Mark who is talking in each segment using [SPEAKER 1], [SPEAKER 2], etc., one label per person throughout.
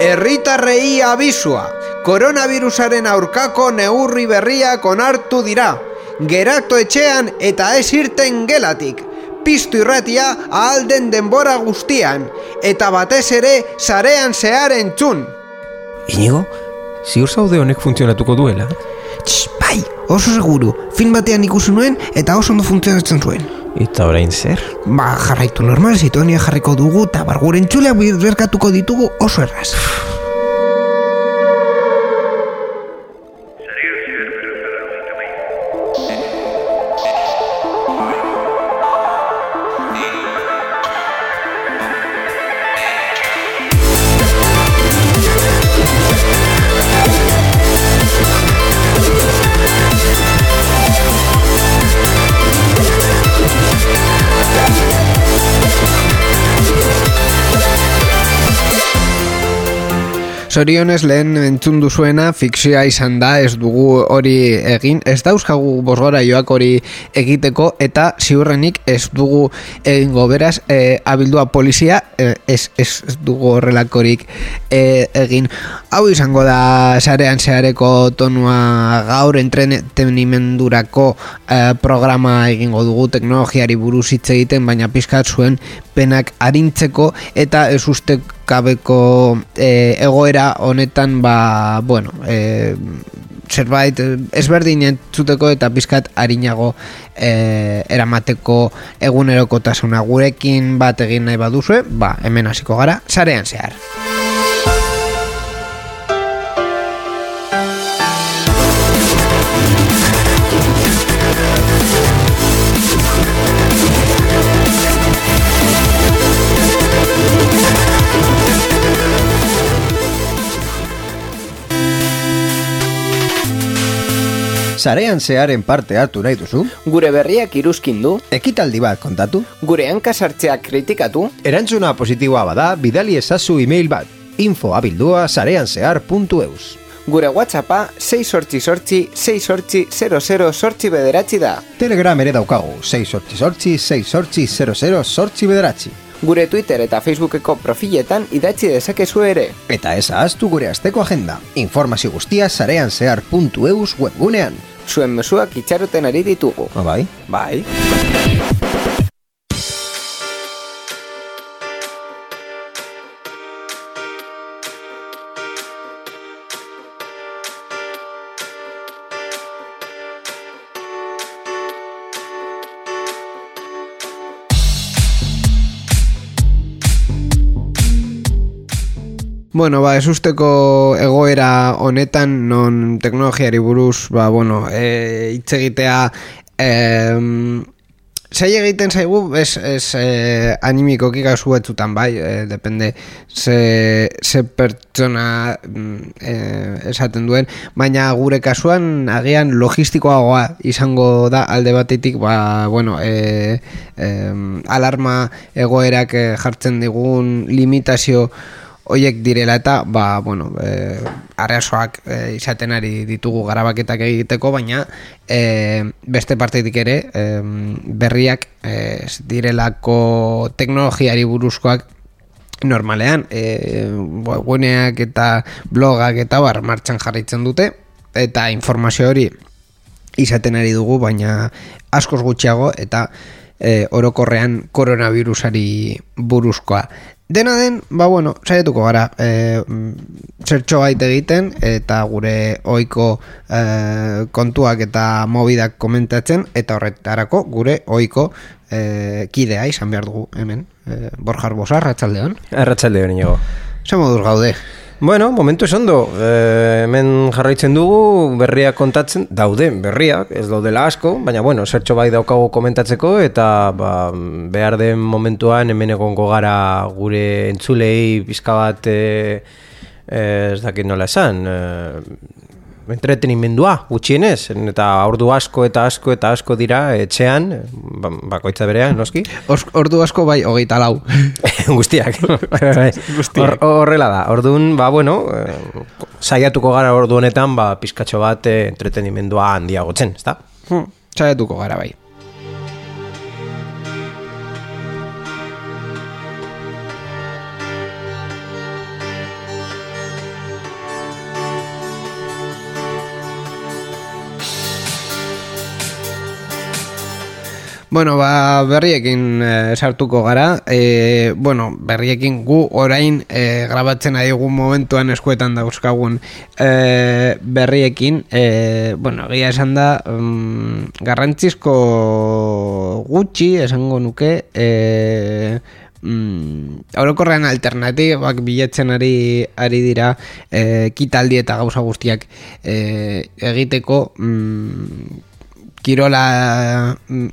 [SPEAKER 1] Herritarrei abisua, koronavirusaren aurkako neurri berriak onartu dira. Geratu etxean eta ez irten gelatik. Piztu irratia ahalden denbora guztian, eta batez ere sarean zehar entzun.
[SPEAKER 2] Inigo, ziur zaude honek funtzionatuko duela?
[SPEAKER 3] Tx, bai, oso seguru. Fin batean ikusi nuen eta oso ondo funtzionatzen zuen.
[SPEAKER 2] Eta orain zer?
[SPEAKER 3] Ba, jarraitu normal, zitonia jarriko dugu eta barguren txuleak berkatuko ditugu oso erraz.
[SPEAKER 1] Zorionez lehen entzun duzuena fikzioa izan da ez dugu hori egin ez dauzkagu bosgora joak hori egiteko eta ziurrenik ez dugu egingo. Beraz e, abildua polizia e, ez, ez dugu horrelakorik e, egin. Hau izango da sarean zehareko tonua gaur entretenimendurako e, programa egingo dugu. Teknologiari buruz hitz egiten baina pizkat zuen penak arintzeko eta ez uste kabeko e, egoera honetan ba, bueno, e, zerbait ezberdin entzuteko eta pizkat harinago e, eramateko egunerokotasuna gurekin bat egin nahi baduzue, ba, hemen hasiko gara, sarean zehar.
[SPEAKER 4] Sarean zearen parte hartu nahi duzu?
[SPEAKER 5] Gure berriak iruzkin du,
[SPEAKER 4] Ekitaldi bat kontatu?
[SPEAKER 5] gure hankasartzeak kritikatu,
[SPEAKER 4] Erantzuna positiboa bada, bidali ezazu email bat. info abildua sareanzehar.eus
[SPEAKER 5] gure whatsappa 6 sortzi sortzi 6 sortzi 00 sortzi bederatzi da.
[SPEAKER 4] Telegram ere daukagu, 6 sortzi sortzi, 6 sortzi 00 sortzi bederatzi.
[SPEAKER 5] Gure Twitter eta Facebookeko profiletan idatzi dezakezu ere.
[SPEAKER 4] Eta ez ahaztu gure asteko agenda. Informazio guztia sareanzehar.eus webgunean.
[SPEAKER 5] Zuen mezuak itxaroten ari ditugu.
[SPEAKER 4] Ah, bai?
[SPEAKER 5] Bai.
[SPEAKER 1] Bueno, ba, ez usteko egoera honetan, non teknologiari buruz, ba, bueno, e, hitz egitea, e, Zai egiten zaigu, ez, ez eh, animikoki gazu batzutan bai, eh, depende ze, ze pertsona eh, esaten duen, baina gure kasuan agian logistikoagoa izango da alde batetik, ba, bueno, eh, eh, alarma egoerak eh, jartzen digun limitazio hoiek direla eta ba, bueno, e, arazoak e, izaten ari ditugu garabaketak egiteko, baina e, beste partetik ere e, berriak e, direlako teknologiari buruzkoak normalean e, webguneak eta blogak eta bar martxan jarraitzen dute eta informazio hori izaten ari dugu, baina askoz gutxiago eta e, orokorrean koronavirusari buruzkoa. Dena den, ba bueno, saietuko gara e, zertxo bait egiten eta gure ohiko e, kontuak eta mobidak komentatzen eta horretarako gure ohiko e, kidea izan behar dugu hemen e, Borjar Bosa, Arratxaldeon
[SPEAKER 2] Arratxaldeon inigo.
[SPEAKER 1] Zer moduz gaude?
[SPEAKER 2] Bueno, momentu esan du, e, hemen jarraitzen dugu, berriak kontatzen, daude berriak, ez daudela asko, baina bueno, zertxo bai daukagu komentatzeko, eta ba, behar den momentuan hemen egongo gara gure entzulei pizka bat, e, ez dakit nola esan, e, entretenimendua gutxienez eta ordu asko eta asko eta asko dira etxean ba- bakoitza berean noski?
[SPEAKER 1] Os, ordu asko bai, hogeita lau.
[SPEAKER 2] Guztiak. Hor- horrela da. Ordun ba bueno eh, saiatuko gara ordu honetan ba pizkatxo bat eh, entretenimendua handiagotzen ezta?
[SPEAKER 1] Hmm, Saietuko gara bai Bueno, ba, berriekin e, sartuko gara. E, bueno, berriekin gu orain e, grabatzen ari egun momentuan eskuetan dauzkagun e, berriekin. E, bueno, egia esan da, um, garrantzizko gutxi, esango nuke, e, mm, orokorrean alternatibak bilatzen ari ari dira e, kitaldi eta gauza guztiak e, egiteko mm, kirola mm,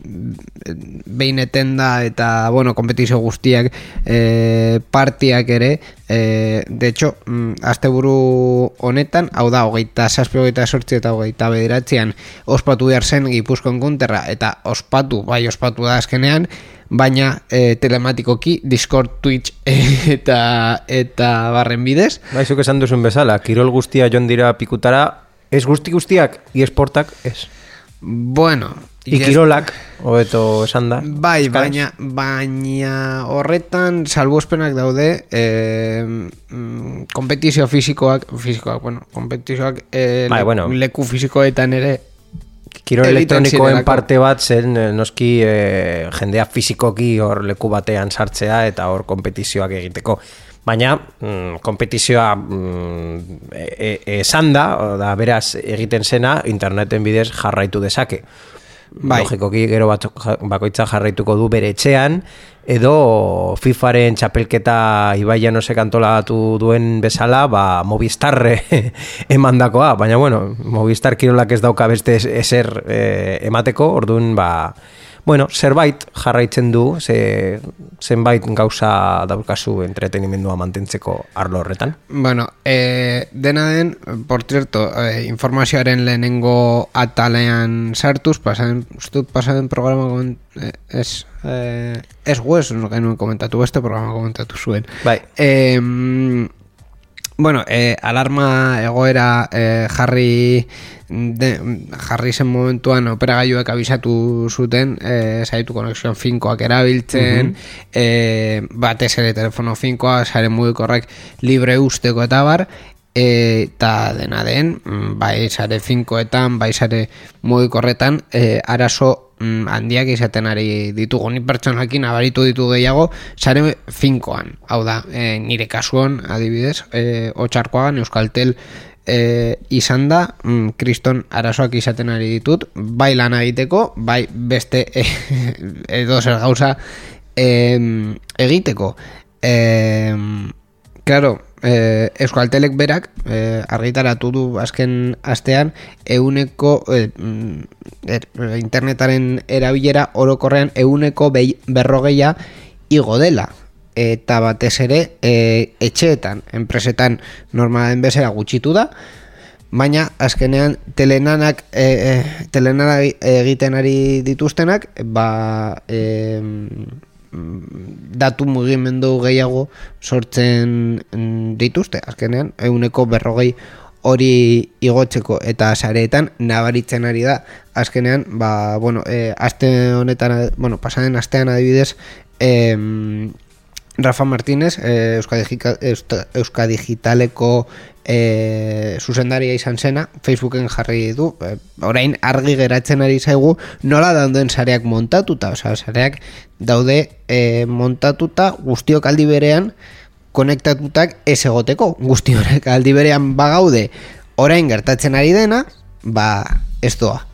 [SPEAKER 1] behin etenda eta bueno, kompetizio guztiak e, partiak ere e, de hecho, mm, asteburu honetan, hau da, hogeita saspi hogeita sortzi eta hogeita bederatzean ospatu behar zen gipuzkoen kunterra eta ospatu, bai ospatu da azkenean baina e, telematikoki Discord, Twitch eta eta barren bidez
[SPEAKER 2] Baizuk esan duzun bezala, kirol guztia joan dira pikutara, ez guzti guztiak, esportak, ez.
[SPEAKER 1] Bueno
[SPEAKER 2] Ikirolak, hobeto esan da.
[SPEAKER 1] Bai,
[SPEAKER 2] Euskaraz.
[SPEAKER 1] baina, baina horretan salbuespenak daude e, mm, kompetizio fisikoak, fisikoak, bueno, kompetizioak e,
[SPEAKER 2] Bai, bueno.
[SPEAKER 1] leku fisikoetan ere
[SPEAKER 2] Kirol elektronikoen parte bat zen eh, noski eh, jendea fisikoki hor leku batean sartzea eta hor kompetizioak egiteko. Baina mm, kompetizioa mm, e, e, esan da, o da beraz egiten zena interneten bidez jarraitu dezake.
[SPEAKER 1] Bai.
[SPEAKER 2] Logikoki gero bat, bakoitza jarraituko du bere etxean edo FIFAren txapelketa Ibai Janosek antolatu duen bezala, ba, Movistar emandakoa, baina bueno, Movistar kirolak ez dauka beste es- eser eh, emateko, orduan, ba, bueno, zerbait jarraitzen du, ze, zenbait gauza daukazu entretenimendua mantentzeko arlo horretan.
[SPEAKER 1] Bueno, e, dena den, por cierto, e, informazioaren lehenengo atalean sartuz, pasaden, uste dut pasaden programa koment, e, ez, e, ez guez, genuen komentatu, beste programa komentatu zuen.
[SPEAKER 2] Bai.
[SPEAKER 1] E, mm, bueno, e, alarma egoera e, jarri de, jarri zen momentuan operagailuek abisatu zuten e, zaitu konexion finkoak erabiltzen e, batez ere telefono finkoa sare mugikorrek libre usteko eta bar eta dena den mm, bai sare finkoetan bai sare mugikorretan e, arazo mm, handiak izaten ari ditugu. Ni pertsonakin abaritu ditu gehiago sare finkoan. Hau da e, nire kasuan adibidez e, otxarkoagan euskaltel e, izan da mm, kriston arazoak izaten ari ditut. Bai lan egiteko bai beste e, edo zer gauza em, egiteko. Em, Claro, eh, Euskaltelek berak eh, argitaratu du azken astean euneko eh, mm, er, internetaren erabilera orokorrean euneko behi, berrogeia igo dela. Eta batez ere eh, etxeetan, enpresetan normalen bezala gutxitu da. Baina azkenean telenanak e, e, telenana egiten ari dituztenak ba e, datu mugimendu gehiago sortzen mm, dituzte. Azkenean euneko berrogei hori igotzeko eta sareetan nabaritzen ari da. Azkenean ba, bueno, e, aste honetan bueno, pasaden astean adibidez em, Rafa Martínez, eh, Euskadigi- Eusta- Euskadigitaleko eh, zuzendaria izan zena, Facebooken jarri du, eh, orain argi geratzen ari zaigu, nola dauden sareak montatuta, osea, sareak daude eh, montatuta guztiok aldi berean konektatutak ez egoteko, guzti horrek aldi berean bagaude orain gertatzen ari dena, ba, ez doa.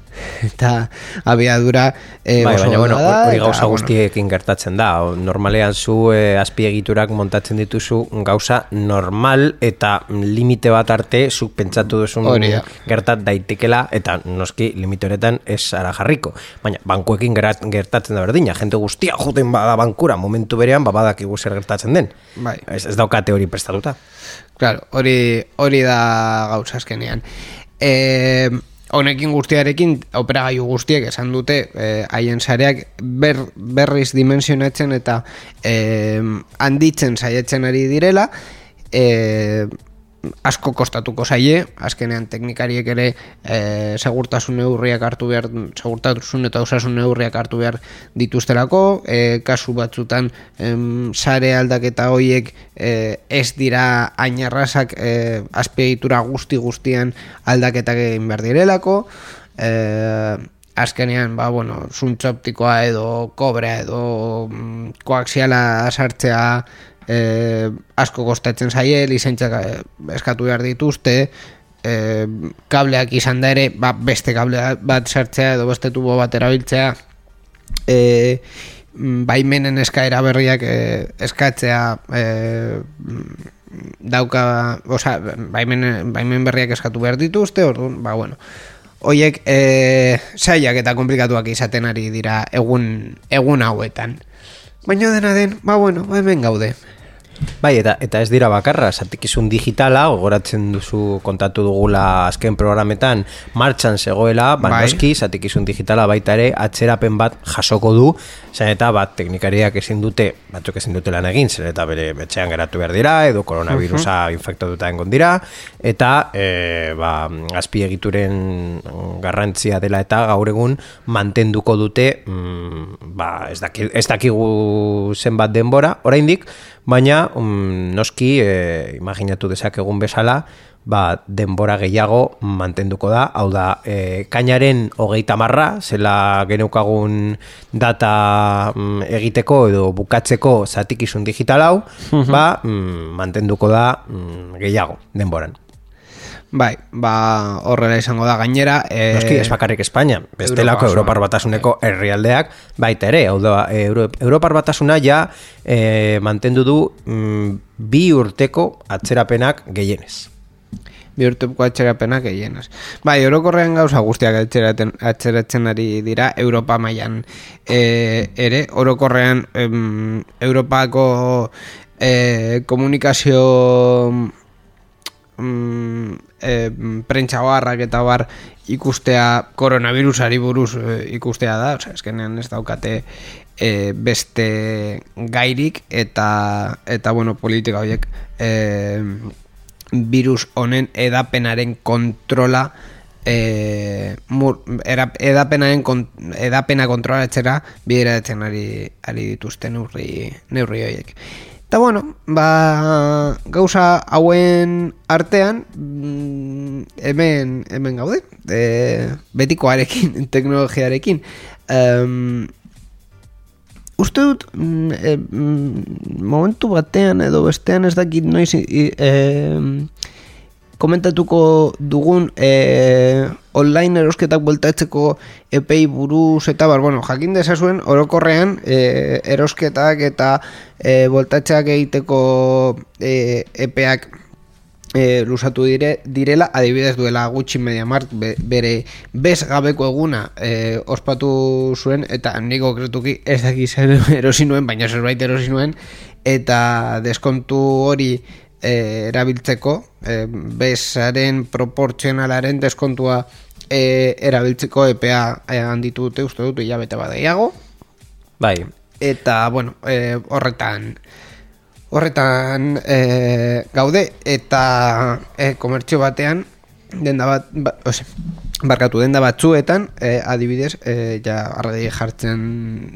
[SPEAKER 1] Eta abiadura eh,
[SPEAKER 2] bai, baina bueno,
[SPEAKER 1] da,
[SPEAKER 2] hori gauza
[SPEAKER 1] bueno,
[SPEAKER 2] guztiekin gertatzen da. Normalean zu eh, azpiegiturak montatzen dituzu gauza normal eta limite bat arte zuk pentsatu duzun
[SPEAKER 1] Hori
[SPEAKER 2] gertat daitekela eta noski limite honetan ez ara jarriko. Baina bankuekin gertatzen da berdina. Jente guztia joten bada bankura momentu berean ba badakigu zer gertatzen den.
[SPEAKER 1] Bai.
[SPEAKER 2] Ez, ez daukate hori prestatuta.
[SPEAKER 1] Claro, hori, hori da gauza azkenean. E, honekin guztiarekin, operagailu guztiek esan dute eh, haien sareak ber, berriz dimensionatzen eta e, handitzen saiatzen ari direla, e, asko kostatuko zaie, azkenean teknikariek ere e, segurtasun neurriak hartu behar, segurtasun eta osasun neurriak hartu behar dituztelako, e, kasu batzutan em, sare aldaketa hoiek e, ez dira ainarrazak e, azpiegitura guzti guztian aldaketak egin behar direlako, e, azkenean, ba, bueno, zuntz optikoa edo kobrea edo mm, koaxiala sartzea e, asko kostatzen zaie, lizentzak eh, eskatu behar dituzte, e, kableak izan da ere, ba, beste kable bat sartzea edo beste tubo bat erabiltzea, e, baimenen eskaera berriak e, eskatzea e, dauka, oza, baimen, baimen berriak eskatu behar dituzte, orduan, ba, bueno, Oiek, e, saiak eta komplikatuak izaten ari dira egun, egun hauetan. Baina dena den, ba bueno, hemen gaude.
[SPEAKER 2] Bai, eta, eta ez dira bakarra, zatikizun digitala, gogoratzen duzu kontatu dugula azken programetan, martxan zegoela, ba,
[SPEAKER 1] Bai.
[SPEAKER 2] zatikizun digitala baita ere, atzerapen bat jasoko du, zen eta bat teknikariak ezin dute, batzuk ezin dute lan egin, zen eta bere betxean geratu behar dira, edo koronavirusa infektatuta engon dira, eta e, ba, azpiegituren garrantzia dela eta gaur egun mantenduko dute, mm, ba, ez, daki, ez dakigu zenbat denbora, oraindik, baina mm, noski e, imaginatu dezakegun bezala ba, denbora gehiago mantenduko da. Hau da, e, kainaren hogeita marra, zela geneukagun data mm, egiteko edo bukatzeko zatikizun digital hau ba, mm, mantenduko da mm, gehiago denboran
[SPEAKER 1] Bai, ba horrela izango da gainera. E,
[SPEAKER 2] Noski, ez bakarrik Espainia, bestelako
[SPEAKER 1] Europa
[SPEAKER 2] Europar batasuneko herrialdeak baita ere, hau da, Euro, Europar batasuna ja e, mantendu du mm, bi urteko atzerapenak gehienez.
[SPEAKER 1] bi urteko atxerapenak gehienez. Bai, orokorrean gauza guztiak atxeraten, atxeratzen ari dira Europa mailan e, ere, orokorrean em, Europako e, komunikazio mm, e, prentsa eta bar ikustea koronavirusari buruz e, ikustea da, osea, eskenean ez daukate e, beste gairik eta eta bueno, politika horiek e, virus honen edapenaren kontrola e, mur, era, edapenaren kon, edapena kontrolatzera bideratzen ari, ari dituzte neurri, neurri horiek. Eta bueno, ba, gauza hauen artean mm, hemen, hemen gaude, e, betikoarekin, teknologiarekin. Um, uste dut mm, e, mm, momentu batean edo bestean ez dakit noiz i, e, komentatuko dugun e, online erosketak bueltatzeko epei buruz eta bar, bueno, jakin dezazuen orokorrean e, erosketak eta e, bueltatzeak egiteko e, epeak e, lusatu dire, direla, adibidez duela gutxi mediamart be, bere bez gabeko eguna e, ospatu zuen eta niko kretuki ez daki zer erosi nuen, baina zerbait erosi nuen. Eta deskontu hori e, erabiltzeko e, bezaren proportzionalaren deskontua e, erabiltzeko epea e, handitu dute uste dut hilabete badaiago
[SPEAKER 2] Bai,
[SPEAKER 1] eta bueno e, horretan horretan e, gaude eta e, komertzio batean denda bat ba, ose, barkatu denda batzuetan e, adibidez e, ja arredi jartzen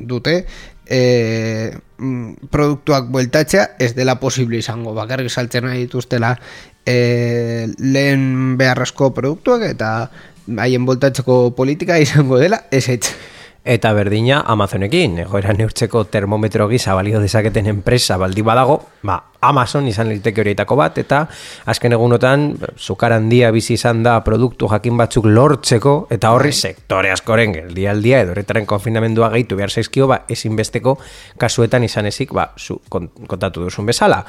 [SPEAKER 1] dute e, produktuak bueltatzea ez dela posible izango. Bakarrik saltzen nahi dituztela e, lehen beharrezko produktuak eta haien bueltatzeko politika izango dela ez
[SPEAKER 2] Eta berdina Amazonekin, egoera neurtzeko termometro gisa balio dezaketen enpresa baldi badago, ba, Amazon izan liteke horietako bat, eta azken egunotan, zukar handia bizi izan da produktu jakin batzuk lortzeko, eta horri sektore askoren geldialdia edo horretaren konfinamendua gehitu behar zaizkio, ba, ezinbesteko kasuetan izan ezik, ba, zu, kon- kontatu duzun bezala.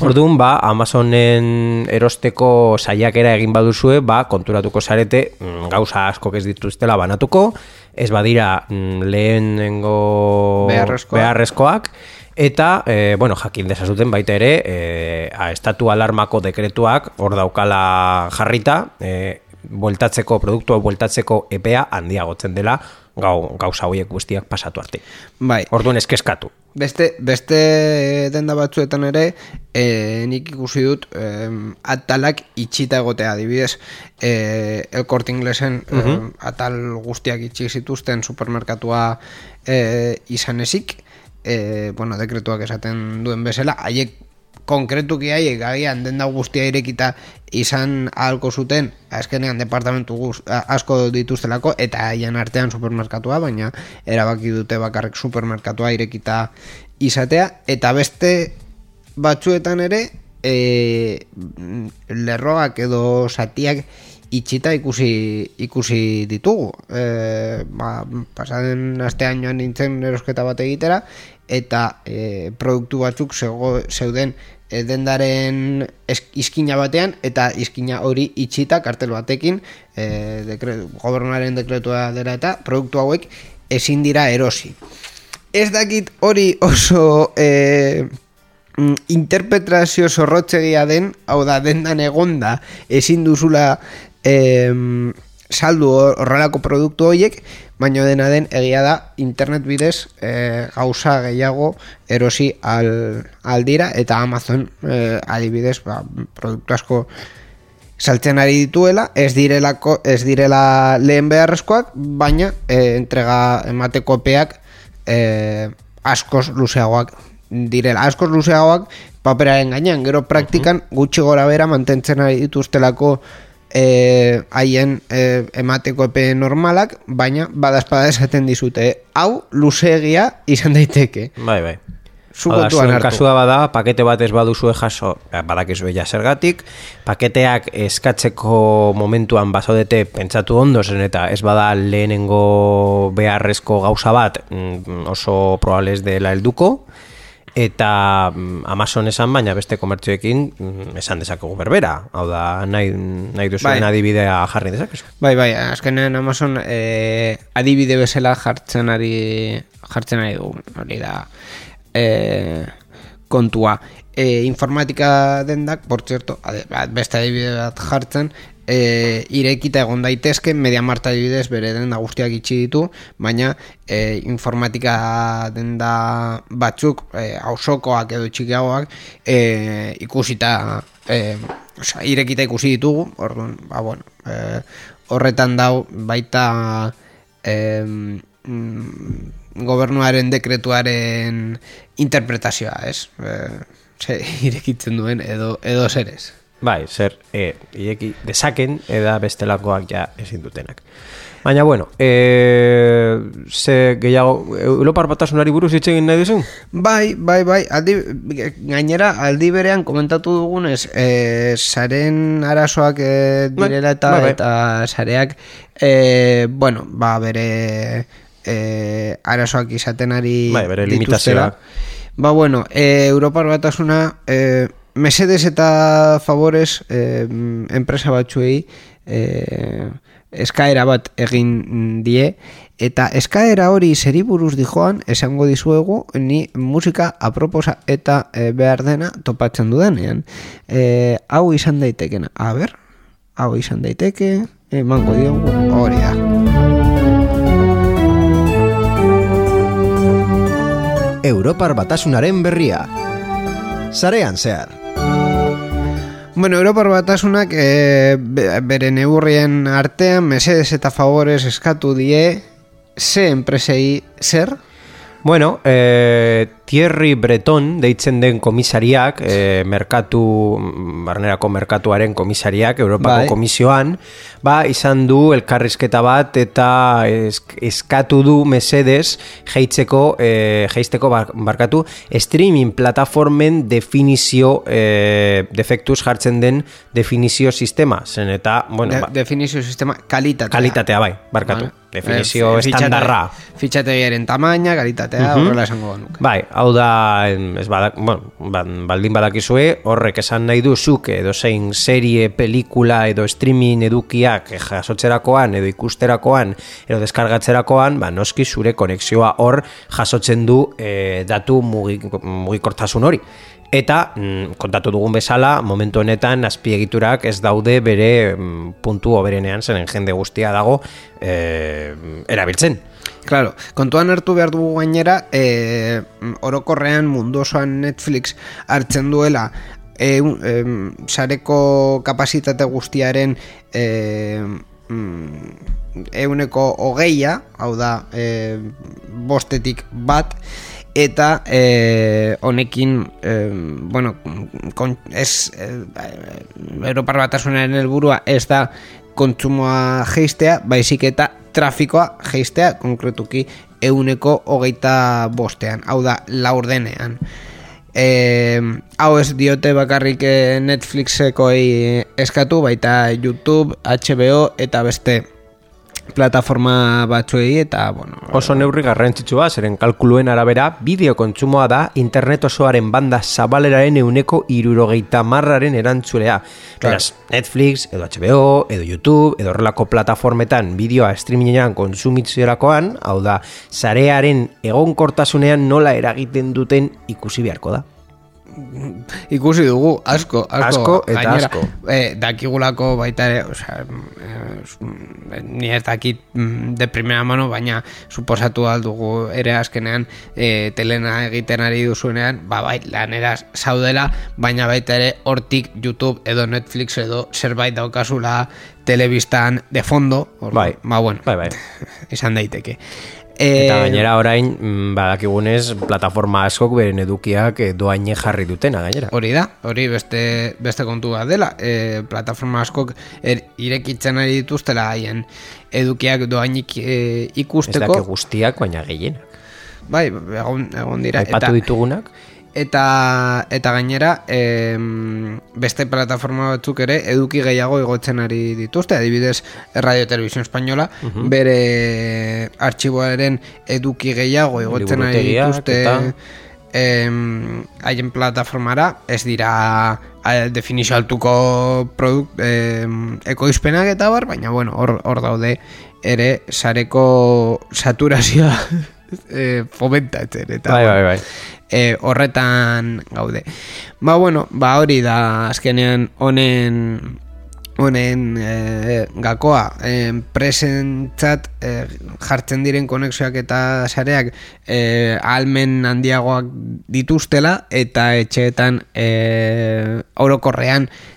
[SPEAKER 2] Orduan, ba, Amazonen erosteko saiakera egin baduzue, ba, konturatuko zarete, mm, gauza asko ez dituztela banatuko, ez badira mm, lehenengo
[SPEAKER 1] Beharrezkoak.
[SPEAKER 2] beharrezkoak eta e, bueno, jakin desazuten baita ere e, a, estatu alarmako dekretuak hor daukala jarrita e, bueltatzeko produktua bueltatzeko epea handiagotzen dela gau, gauza horiek guztiak pasatu arte.
[SPEAKER 1] bai
[SPEAKER 2] Orduan eskeskatu.
[SPEAKER 1] Beste, beste denda batzuetan ere, e, nik ikusi dut e, atalak itxita egotea adibidez. E, el Corte Inglesen e, atal guztiak itxi zituzten supermerkatua e, izan ezik, e, bueno, dekretuak esaten duen bezala, haiek konkretuki haiek agian denda guztia irekita izan ahalko zuten azkenean departamentu guz, asko dituztelako eta haien artean supermerkatua baina erabaki dute bakarrik supermerkatua irekita izatea eta beste batzuetan ere e, lerroak edo satiak itxita ikusi ikusi ditugu. E, ba, pasaden astean joan nintzen erosketa bat egitera eta e, produktu batzuk zego, zeuden e, dendaren izkina batean eta izkina hori itxita kartel batekin e, dekre, gobernuaren dekretua dela eta produktu hauek ezin dira erosi. Ez dakit hori oso e, mm, interpretazio zorrotzegia den, hau da, dendan egonda, ezin duzula em, saldu hor- horrelako produktu horiek, baina dena den egia da internet bidez e, gauza gehiago erosi al, aldira eta Amazon e, adibidez ba, produktu asko saltzen ari dituela, ez direlako ez direla lehen beharrezkoak, baina e, entrega emateko epeak e, askoz luzeagoak direla, askoz luzeagoak paperaren gainean, gero praktikan gutxi gora bera mantentzen ari dituztelako e, haien e, emateko epe normalak, baina badazpada esaten dizute, hau luzeegia izan daiteke.
[SPEAKER 2] Bai, bai.
[SPEAKER 1] Zu
[SPEAKER 2] Hau da,
[SPEAKER 1] kontuan
[SPEAKER 2] zuen
[SPEAKER 1] hartu.
[SPEAKER 2] kasua bada, pakete bat ez baduzue jaso, eh, badakizue ja zergatik, paketeak eskatzeko momentuan basodete pentsatu ondo zen eta ez bada lehenengo beharrezko gauza bat mm, oso probable ez dela helduko, eta mm, Amazon esan baina beste komertzioekin mm, esan dezakegu berbera. Hau da, nahi, nahi duzuen
[SPEAKER 1] Bai.
[SPEAKER 2] adibidea jarri dezakezu.
[SPEAKER 1] Bai, bai, azkenean Amazon e, adibide bezala jartzen ari jartzen ari dugu, hori da e, kontua. E, informatika dendak, por bat, beste adibide bat jartzen, e, irekita egon daitezke, media marta adibidez bere denda guztiak itxi ditu, baina e, informatika denda batzuk, e, hausokoak edo txikiagoak, e, ikusita, e, osea, irekita ikusi ditugu, orduan, ba, bueno, e, horretan dau baita em, mm, gobernuaren dekretuaren interpretazioa, ez? E, ze, irekitzen duen edo, edo zerez.
[SPEAKER 2] Bai, zer, e, ireki dezaken, eda bestelakoak ja ezin dutenak. Baina, bueno, e, ze gehiago, Europar batasunari buruz hitz egin nahi duzu?
[SPEAKER 1] Bai, bai, bai, aldi, gainera aldi berean komentatu dugunez, e, saren arazoak e,
[SPEAKER 2] Bai,
[SPEAKER 1] direla eta,
[SPEAKER 2] bai, bai.
[SPEAKER 1] eta sareak, e, bueno, ba, bere e, arazoak izaten ari
[SPEAKER 2] Bai, bere
[SPEAKER 1] dituztela.
[SPEAKER 2] limitazioak.
[SPEAKER 1] Ba, bueno, e, Europar batasuna, e, mesedes eta favores e, enpresa batzuei e, eskaera bat egin die eta eskaera hori zeri buruz dijoan esango dizuegu ni musika aproposa eta e, behar dena topatzen dudanean e, hau izan daitekena a ber, hau izan daiteke emango diogu hori da
[SPEAKER 4] Europar batasunaren berria. Sarean zehar.
[SPEAKER 1] Bueno, Europar batasunak e, be- bere neurrien artean mesedes eta favores eskatu die ze enpresei zer?
[SPEAKER 2] Bueno, e, Thierry Breton deitzen den komisariak, e, merkatu, barnerako merkatuaren komisariak, Europako
[SPEAKER 1] Bai.
[SPEAKER 2] komisioan, ba, izan du elkarrizketa bat eta esk, eskatu du mesedes jeitzeko, e, jeizteko bar- barkatu, streaming plataformen definizio, e, defektuz jartzen den definizio sistema, zen eta, bueno,
[SPEAKER 1] De,
[SPEAKER 2] ba,
[SPEAKER 1] definizio sistema kalitatea.
[SPEAKER 2] kalitatea bai, barkatu,
[SPEAKER 1] Vale.
[SPEAKER 2] definizio
[SPEAKER 1] Eh, fitxate-
[SPEAKER 2] estandarra.
[SPEAKER 1] Fitxategiaren tamaina, kalitatea, horrela esango genuke.
[SPEAKER 2] Bai, hau da, ez badak, bueno, baldin badakizue, horrek esan nahi du zuk edo zein serie, pelikula edo streaming edukiak jasotzerakoan edo ikusterakoan edo deskargatzerakoan, ba, noski zure konexioa hor jasotzen du eh, datu mugi, mugikortasun hori. Eta, mm, kontatu dugun bezala, momentu honetan azpiegiturak ez daude bere mm, puntu oberenean, zeren jende guztia dago eh, erabiltzen.
[SPEAKER 1] Claro, kontuan hartu behar dugu gainera, e, orokorrean mundu osoan Netflix hartzen duela e, e, sareko kapasitate guztiaren e, mm, euneko hogeia, hau da, e, bostetik bat, eta e, honekin e, bueno, kon, ez e, Europar Batasunaren helburua ez da kontsumoa geistea, baizik eta trafikoa geistea, konkretuki euneko hogeita bostean, hau da, laurdenean. E, hau ez diote bakarrik eh, Netflixekoi eskatu, baita YouTube, HBO eta beste plataforma batzuei eta bueno,
[SPEAKER 2] Oso neurri garrantzitsua, zeren kalkuluen arabera, bideo kontsumoa da internet osoaren banda zabaleraren euneko irurogeita marraren erantzulea. Beraz, Netflix, edo HBO, edo YouTube, edo horrelako plataformetan bideoa streamingean konsumitziolakoan, hau da, zarearen egonkortasunean nola eragiten duten ikusi beharko da.
[SPEAKER 1] Ikusi dugu asko, asko,
[SPEAKER 2] Asko eta
[SPEAKER 1] gainera,
[SPEAKER 2] asko.
[SPEAKER 1] eh, dakigulako baita ere, osea, eh, ni ez dakit mm, de primera mano, baina suposatu aldugu ere azkenean eh, telena egiten ari duzuenean, ba bai, lanera zaudela, baina baita ere hortik YouTube edo Netflix edo zerbait daukazula telebistan de fondo, orduan,
[SPEAKER 2] Bai.
[SPEAKER 1] ba bueno,
[SPEAKER 2] Bai, bai.
[SPEAKER 1] izan daiteke.
[SPEAKER 2] Eta
[SPEAKER 1] Eh,
[SPEAKER 2] gainera orain, mm, badakigunez, plataforma askok beren edukiak eh, doaine jarri dutena gainera.
[SPEAKER 1] Hori da, hori beste, beste kontu bat dela. E, plataforma askok er, irekitzen ari dituztela haien edukiak doainik e,
[SPEAKER 2] Ez
[SPEAKER 1] ikusteko.
[SPEAKER 2] dake guztiak, baina gehienak.
[SPEAKER 1] Bai, egon, egon dira.
[SPEAKER 2] Aipatu ditugunak,
[SPEAKER 1] eta, eta gainera em, beste plataforma batzuk ere eduki gehiago igotzen ari dituzte. Adibidez Radio Televisión Española bere artxiboaren eduki gehiago igotzen ari dituzte.
[SPEAKER 2] eta-
[SPEAKER 1] haien plataformara ez dira definizio altuko produkt em, ekoizpenak eta bar, baina bueno, hor, hor daude ere sareko saturazioa eh, fomentatzen eta
[SPEAKER 2] bai, bai, bai.
[SPEAKER 1] e, horretan gaude. Ba, bueno, ba hori da azkenean honen honen e, gakoa enpresentzat e, jartzen diren konexioak eta sareak e, almen handiagoak dituztela eta etxeetan e, orokorrean mm,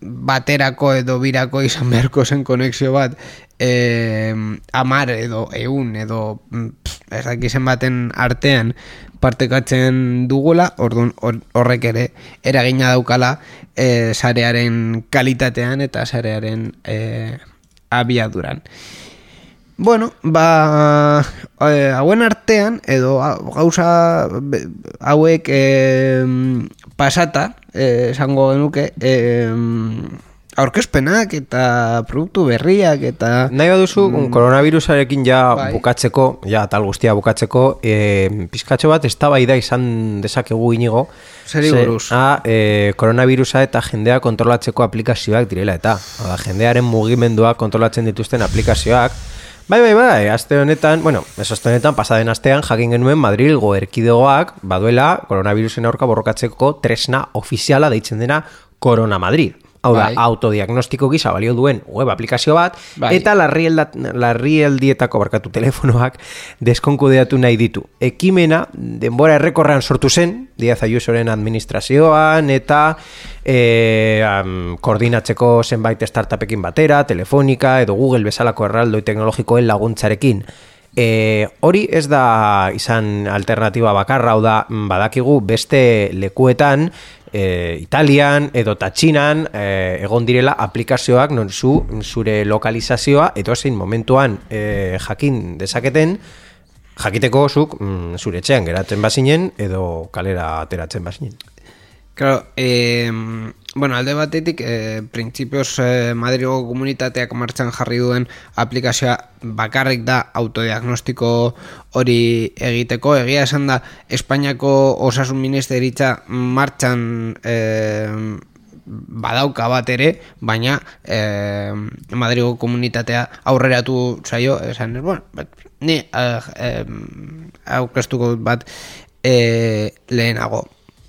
[SPEAKER 1] baterako edo birako izan beharko zen konexio bat e, amar edo eun edo mm, pff, ez dakizen baten artean partekatzen dugula, orduan hor- horrek ere eragina daukala e, sarearen kalitatean eta sarearen e, abiaduran. Bueno, ba, e, hauen artean, edo gauza hauek e, pasata, esango genuke, e, aurkezpenak eta produktu berriak eta...
[SPEAKER 2] Nahi baduzu, mm. koronavirusarekin ja
[SPEAKER 1] Bai.
[SPEAKER 2] bukatzeko, ja tal guztia bukatzeko, e, pizkatxo bat eztabaida izan dezakegu inigo.
[SPEAKER 1] Zeri
[SPEAKER 2] Ze-
[SPEAKER 1] buruz?
[SPEAKER 2] A, e, koronavirusa eta jendea kontrolatzeko aplikazioak direla eta. Hau da, jendearen mugimendua kontrolatzen dituzten aplikazioak. Bai, bai, bai, aste honetan, bueno, ez aste honetan, pasaden astean, jakin genuen Madrilgo erkidegoak baduela koronavirusen aurka borrokatzeko tresna ofiziala deitzen dena Corona Madrid. Hau da,
[SPEAKER 1] Bai.
[SPEAKER 2] autodiagnostiko gisa balio duen web aplikazio bat,
[SPEAKER 1] Bai.
[SPEAKER 2] eta larrieldietako barkatu telefonoak deskonkudeatu nahi ditu. Ekimena, denbora errekorrean sortu zen, Diaz Ayusoren administrazioan, eta e, am, koordinatzeko zenbait startupekin batera, telefonika, edo Google bezalako erraldoi teknologikoen laguntzarekin. E, hori ez da izan alternatiba bakarra, hau da, mm, badakigu beste lekuetan, e, Italian edo Txinan e, egon direla aplikazioak non zu zure lokalizazioa edo zein momentuan e, jakin dezaketen jakiteko zuk mm, zure etxean geratzen bazinen edo kalera ateratzen bazinen.
[SPEAKER 1] Claro, eh, bueno, alde batetik, eh, printzipioz eh, Madrigo komunitateak martxan jarri duen aplikazioa bakarrik da autodiagnostiko hori egiteko. Egia esan da, Espainiako osasun ministeritza martxan eh, badauka bat ere, baina eh, Madrigo komunitatea aurreratu zaio, esan, bueno, bat, ni eh, aurkeztuko dut bat eh, lehenago.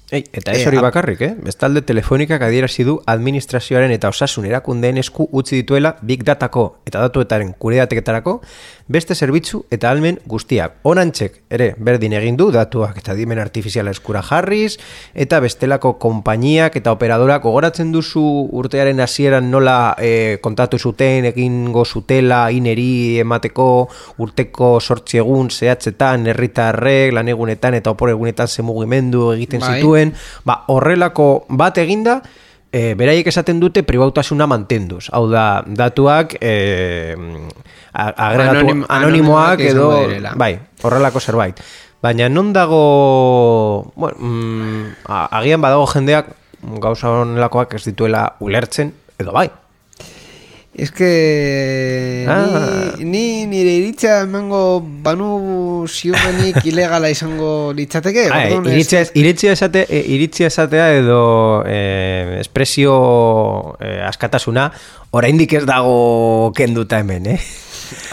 [SPEAKER 2] Ei, eta ez
[SPEAKER 1] Eh,
[SPEAKER 2] hori bakarrik, eh? Bestalde telefonikak adierazi du administrazioaren eta osasun erakundeen esku utzi dituela big datako eta datuetaren kudeateketarako beste zerbitzu eta almen guztiak. Onantxek ere berdin egin du datuak eta dimen artifiziala eskura jarriz eta bestelako konpainiak eta operadorak gogoratzen duzu urtearen hasieran nola eh, kontatu zuten egingo zutela ineri emateko urteko sortzi egun zehatzetan herritarrek lanegunetan eta oporegunetan ze mugimendu egiten
[SPEAKER 1] Bai.
[SPEAKER 2] zituen ba, horrelako bat eginda, e, beraiek esaten dute pribautasuna mantenduz. Hau da, datuak e, agregatu,
[SPEAKER 1] Anonim-
[SPEAKER 2] anonimoak edo, bai, horrelako zerbait. Baina non dago, bueno, mm, agian badago jendeak gauza honelakoak ez dituela ulertzen, edo bai.
[SPEAKER 1] Ez que
[SPEAKER 2] Ah.
[SPEAKER 1] ni, ni nire iritza emango banu ziurrenik ilegala izango litzateke. Ez-
[SPEAKER 2] iritzia, esate, e, iritzia esatea edo e, espresio e, askatasuna oraindik ez dago kenduta hemen, eh?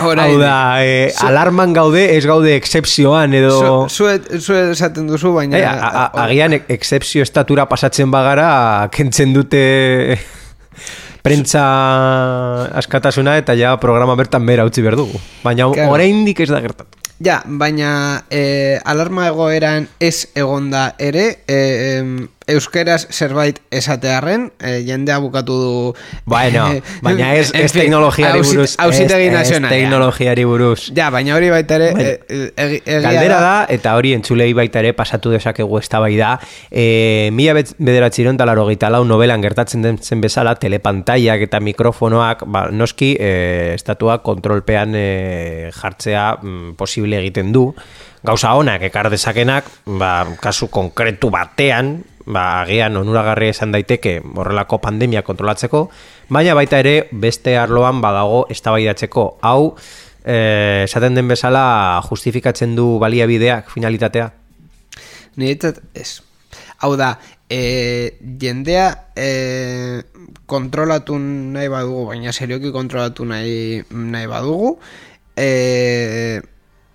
[SPEAKER 1] Oraindik.
[SPEAKER 2] Hau da, e, alarman gaude, ez gaude excepzioan edo...
[SPEAKER 1] Zu, zuet, zuet esaten duzu, baina...
[SPEAKER 2] Eh, a- a- agian e- excepzio estatura pasatzen bagara, kentzen dute prentza askatasuna eta ja programa bertan bera utzi behar dugu. Baina
[SPEAKER 1] Claro.
[SPEAKER 2] oraindik ez da gertatu.
[SPEAKER 1] Ja, baina eh, alarma egoeran ez egonda ere, em, euskeraz zerbait esatearren, eh, jendea bukatu du...
[SPEAKER 2] Bueno,
[SPEAKER 1] eh,
[SPEAKER 2] baina ez, ez
[SPEAKER 1] fin,
[SPEAKER 2] teknologiari
[SPEAKER 1] ausit-
[SPEAKER 2] buruz.
[SPEAKER 1] Auzitegi
[SPEAKER 2] Ez- ez
[SPEAKER 1] nazionalean.
[SPEAKER 2] teknologiari buruz.
[SPEAKER 1] Ja, baina hori baita ere...
[SPEAKER 2] Bueno,
[SPEAKER 1] eh, egi- egia
[SPEAKER 2] Galdera da, eta hori entzulei baita ere pasatu dezakegu eztabai da, e, mila bet- bederatziron talaro lau novelan gertatzen den zen bezala, telepantaiak eta mikrofonoak, ba, noski, e, estatuak kontrolpean e, jartzea mm, posible egiten du. Gauza honak ekar dezakenak, ba, kasu konkretu batean, ba, agian onuragarria esan daiteke horrelako pandemia kontrolatzeko, baina baita ere beste arloan badago eztabaidatzeko hau eh, esaten den bezala justifikatzen du baliabideak finalitatea.
[SPEAKER 1] Niretzat ez. Hau da, e, jendea e, kontrolatu nahi badugu, baina serioki kontrolatu nahi, nahi badugu, e,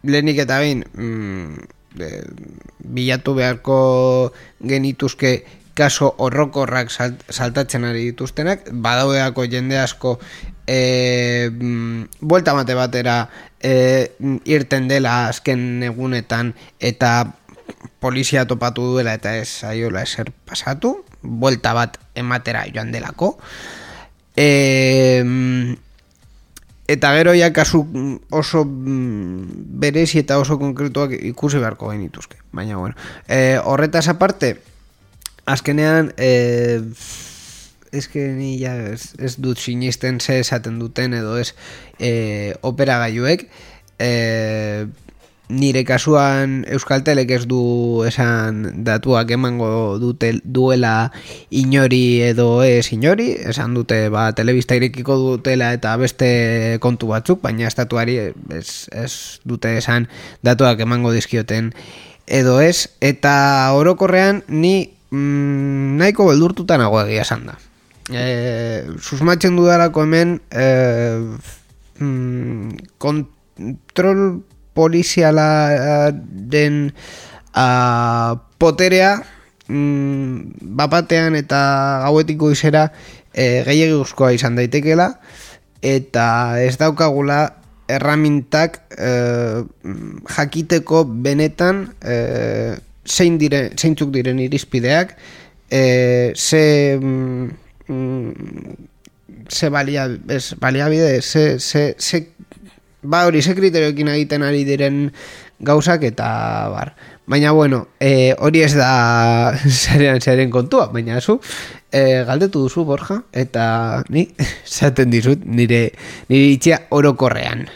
[SPEAKER 1] lehenik eta behin mm, e, bilatu beharko genituzke kaso horrokorrak salt, saltatzen ari dituztenak, badaudeako jende asko e, mm, buelta mate batera e, irten dela azken egunetan eta polizia topatu duela eta ez aiola eser pasatu, buelta bat ematera joan delako. E, eta gero ja kasu mm, oso mm, berezi eta oso konkretuak ikusi beharko genituzke. Baina bueno, e, horretaz aparte, azkenean e, que ni ja ez, ez dut sinisten ze esaten duten edo ez e, operagailuek e, nire kasuan Euskaltelek ez du esan datuak emango dute duela inori edo ez inori, esan dute ba telebista irekiko dutela eta beste kontu batzuk, baina estatuari ez, ez dute esan datuak emango dizkioten edo ez, eta orokorrean ni mm, nahiko beldurtuta nago egia esan da. E, susmatzen dudalako hemen e, mm, kontrol poliziala den a, poterea mm, bapatean eta gauetiko izera e, gehiaguzkoa izan daitekela eta ez daukagula erramintak e, jakiteko benetan e, zein dire, zeintzuk diren irizpideak e, ze mm, mm, ze balia, ez, baliabide ze, ze, ze ba hori ze kriterioekin egiten ari diren gauzak eta bar. Baina bueno, e, hori ez da zaren zaren kontua, baina zu e, galdetu duzu Borja eta ni esaten dizut nire nire itxia orokorrean.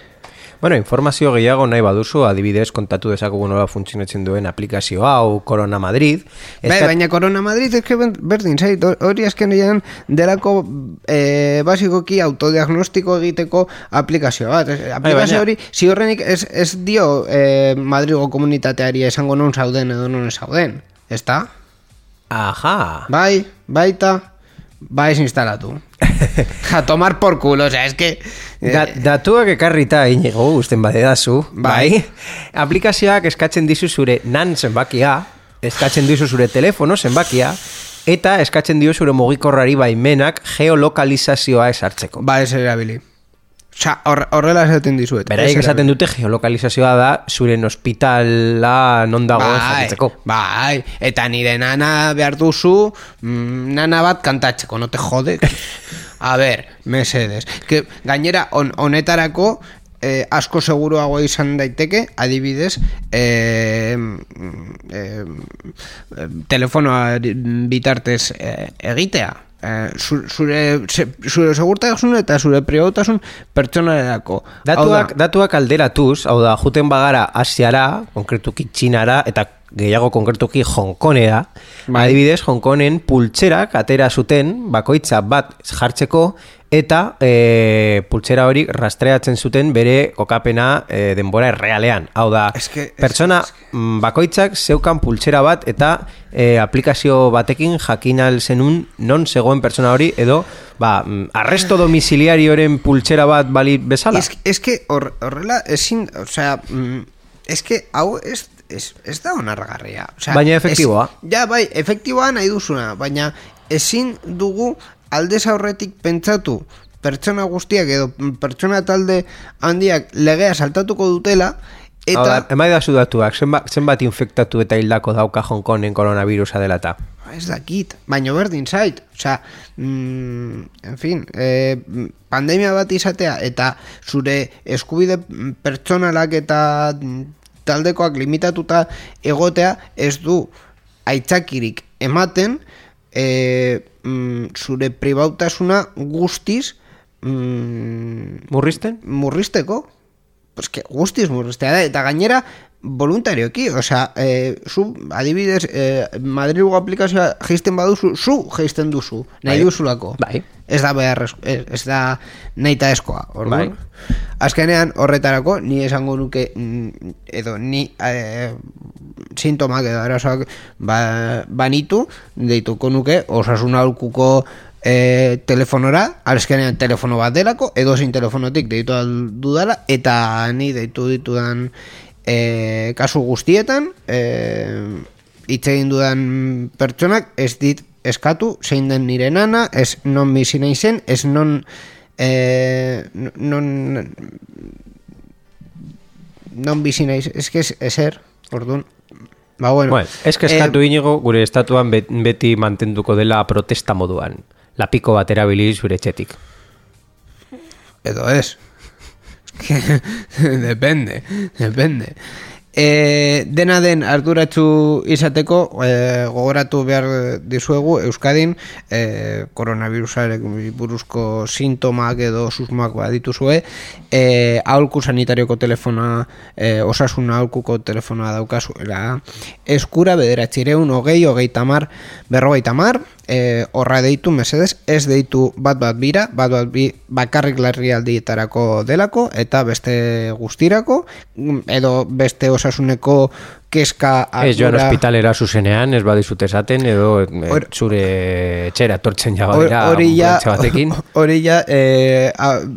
[SPEAKER 2] Bueno, informazio gehiago nahi baduzu, adibidez kontatu dezakugu nola funtzionatzen duen aplikazio hau, Corona Madrid.
[SPEAKER 1] Bai,
[SPEAKER 2] Eskat-
[SPEAKER 1] baina Corona Madrid ez que berdin zait, hori azkenean delako e, basikoki autodiagnostiko egiteko aplikazio bat. Ez- Aplikazio
[SPEAKER 2] baina-
[SPEAKER 1] hori ziurrenik ez, ez dio e, Madrigo komunitateari esango non zauden edo non ez zauden. Ezta?
[SPEAKER 2] Aha.
[SPEAKER 1] Bai, baita, bai ez instalatu. A tomar por culo, o sea, es que... eh,
[SPEAKER 2] Da, datuak ekarrita inigo usten badedazu, bai. Aplikazioak eskatzen dizu zure nan zenbakia, eskatzen dizu zure telefono, zenbakia, eta eskatzen dio zure mugikorrari baimenak geolokalizazioa esartzeko.
[SPEAKER 1] Ba, ez erabili. Osa, hor- horrela esaten dizuet.
[SPEAKER 2] Beraiek
[SPEAKER 1] ez
[SPEAKER 2] esaten dute geolokalizazioa da zuren ospitala non dago
[SPEAKER 1] Bai,
[SPEAKER 2] jakitzeko.
[SPEAKER 1] bai, eta nire nana behar duzu mm, nana bat kantatzeko, no te jode. A ber, mesedes. Que, gainera, on, honetarako eh, asko seguruago izan daiteke, adibidez, eh, mm, eh, eh, telefonoa bitartez eh, egitea. Zu- zure, zure segurtasun eta zure pribautasun pertsonalerako. Hau da-
[SPEAKER 2] Datuak, datuak alderatuz, hau da, juten bagara Asiara, konkretuki Txinara, eta gehiago konkretuki Hongkonera,
[SPEAKER 1] Bai.
[SPEAKER 2] adibidez, Hongkonen pultserak atera zuten bakoitza bat jartzeko, eta e, pultsera hori rastreatzen zuten bere kokapena e, denbora errealean. Hau da,
[SPEAKER 1] Es que- es-
[SPEAKER 2] pertsona mm, bakoitzak zeukan pultsera bat eta e, aplikazio batekin jakin al zenun non zegoen pertsona hori edo ba, mm, arresto domiciliarioren pultsera bat balit bezala.
[SPEAKER 1] Es, es que hor- horrela ezin, o sea, mm, es que hau ez, ez, ez da onargarria. O sea,
[SPEAKER 2] Baina efektiboa.
[SPEAKER 1] ez- ja, bai, efektiboa nahi duzuna, baina ezin dugu aldez aurretik pentsatu pertsona guztiak edo pertsona talde handiak legea saltatuko dutela
[SPEAKER 2] Eta... Hau emai da datuak, zenbat, zenbat infektatu eta hildako dauka Hongkonen koronavirusa dela eta.
[SPEAKER 1] ez dakit, baino berdin zait Osea, mm, en fin eh, pandemia bat izatea eta zure eskubide pertsonalak eta mm, taldekoak limitatuta egotea ez du aitzakirik ematen eh, mm, zure pribautasuna guztiz mm,
[SPEAKER 2] Murrizten?
[SPEAKER 1] murrizteko pues que guztiz murriztea da eta gainera voluntarioki, osea, eh, zu adibidez eh, Madrilgo aplikazioa geisten baduzu, zu geisten duzu, nahi
[SPEAKER 2] Bai.
[SPEAKER 1] duzulako.
[SPEAKER 2] Bai.
[SPEAKER 1] Ez da behar, ez, da nahi eskoa.
[SPEAKER 2] Bai.
[SPEAKER 1] Azkenean horretarako ni esango nuke mm, edo ni eh, sintomak edo arazoak ba, banitu deituko nuke osasun aholkuko e, telefonora, azkenean telefono bat delako, edo sin telefonotik deitu dudala, eta ni deitu ditudan e, kasu guztietan, e, hitz egin dudan pertsonak ez dit eskatu zein den nire nana, ez non bizi naizen, ez non e, non non bizi naiz, ez que ez- ezer, orduan, ba bueno.
[SPEAKER 2] Bueno, ez que eskatu inigo gure estatuan bet- beti mantenduko dela protesta moduan. Lapiko bat erabiliz zure etxetik.
[SPEAKER 1] Edo ez. Es que depende, depende. E, dena den arduratsu izateko e, gogoratu behar dizuegu Euskadin e, koronavirusarek buruzko sintomak edo susmoak badituzue. E, aholku sanitarioko telefona e, osasun aholkuko telefonoa daukazuela. Eskura bederatzireun hogei hogei tamar berrogei tamar e, horra deitu mesedez ez deitu bat bat bira bat bat bi bakarrik larrialdietarako delako eta beste guztirako edo beste osasuneko keska
[SPEAKER 2] Ez joan
[SPEAKER 1] ardura-
[SPEAKER 2] ospitalera zuzenean, ez badizut esaten, edo eh,
[SPEAKER 1] Hor-
[SPEAKER 2] zure etxera tortzen jago
[SPEAKER 1] Hor-
[SPEAKER 2] dira
[SPEAKER 1] hori ja,
[SPEAKER 2] batekin.
[SPEAKER 1] hori ja eh,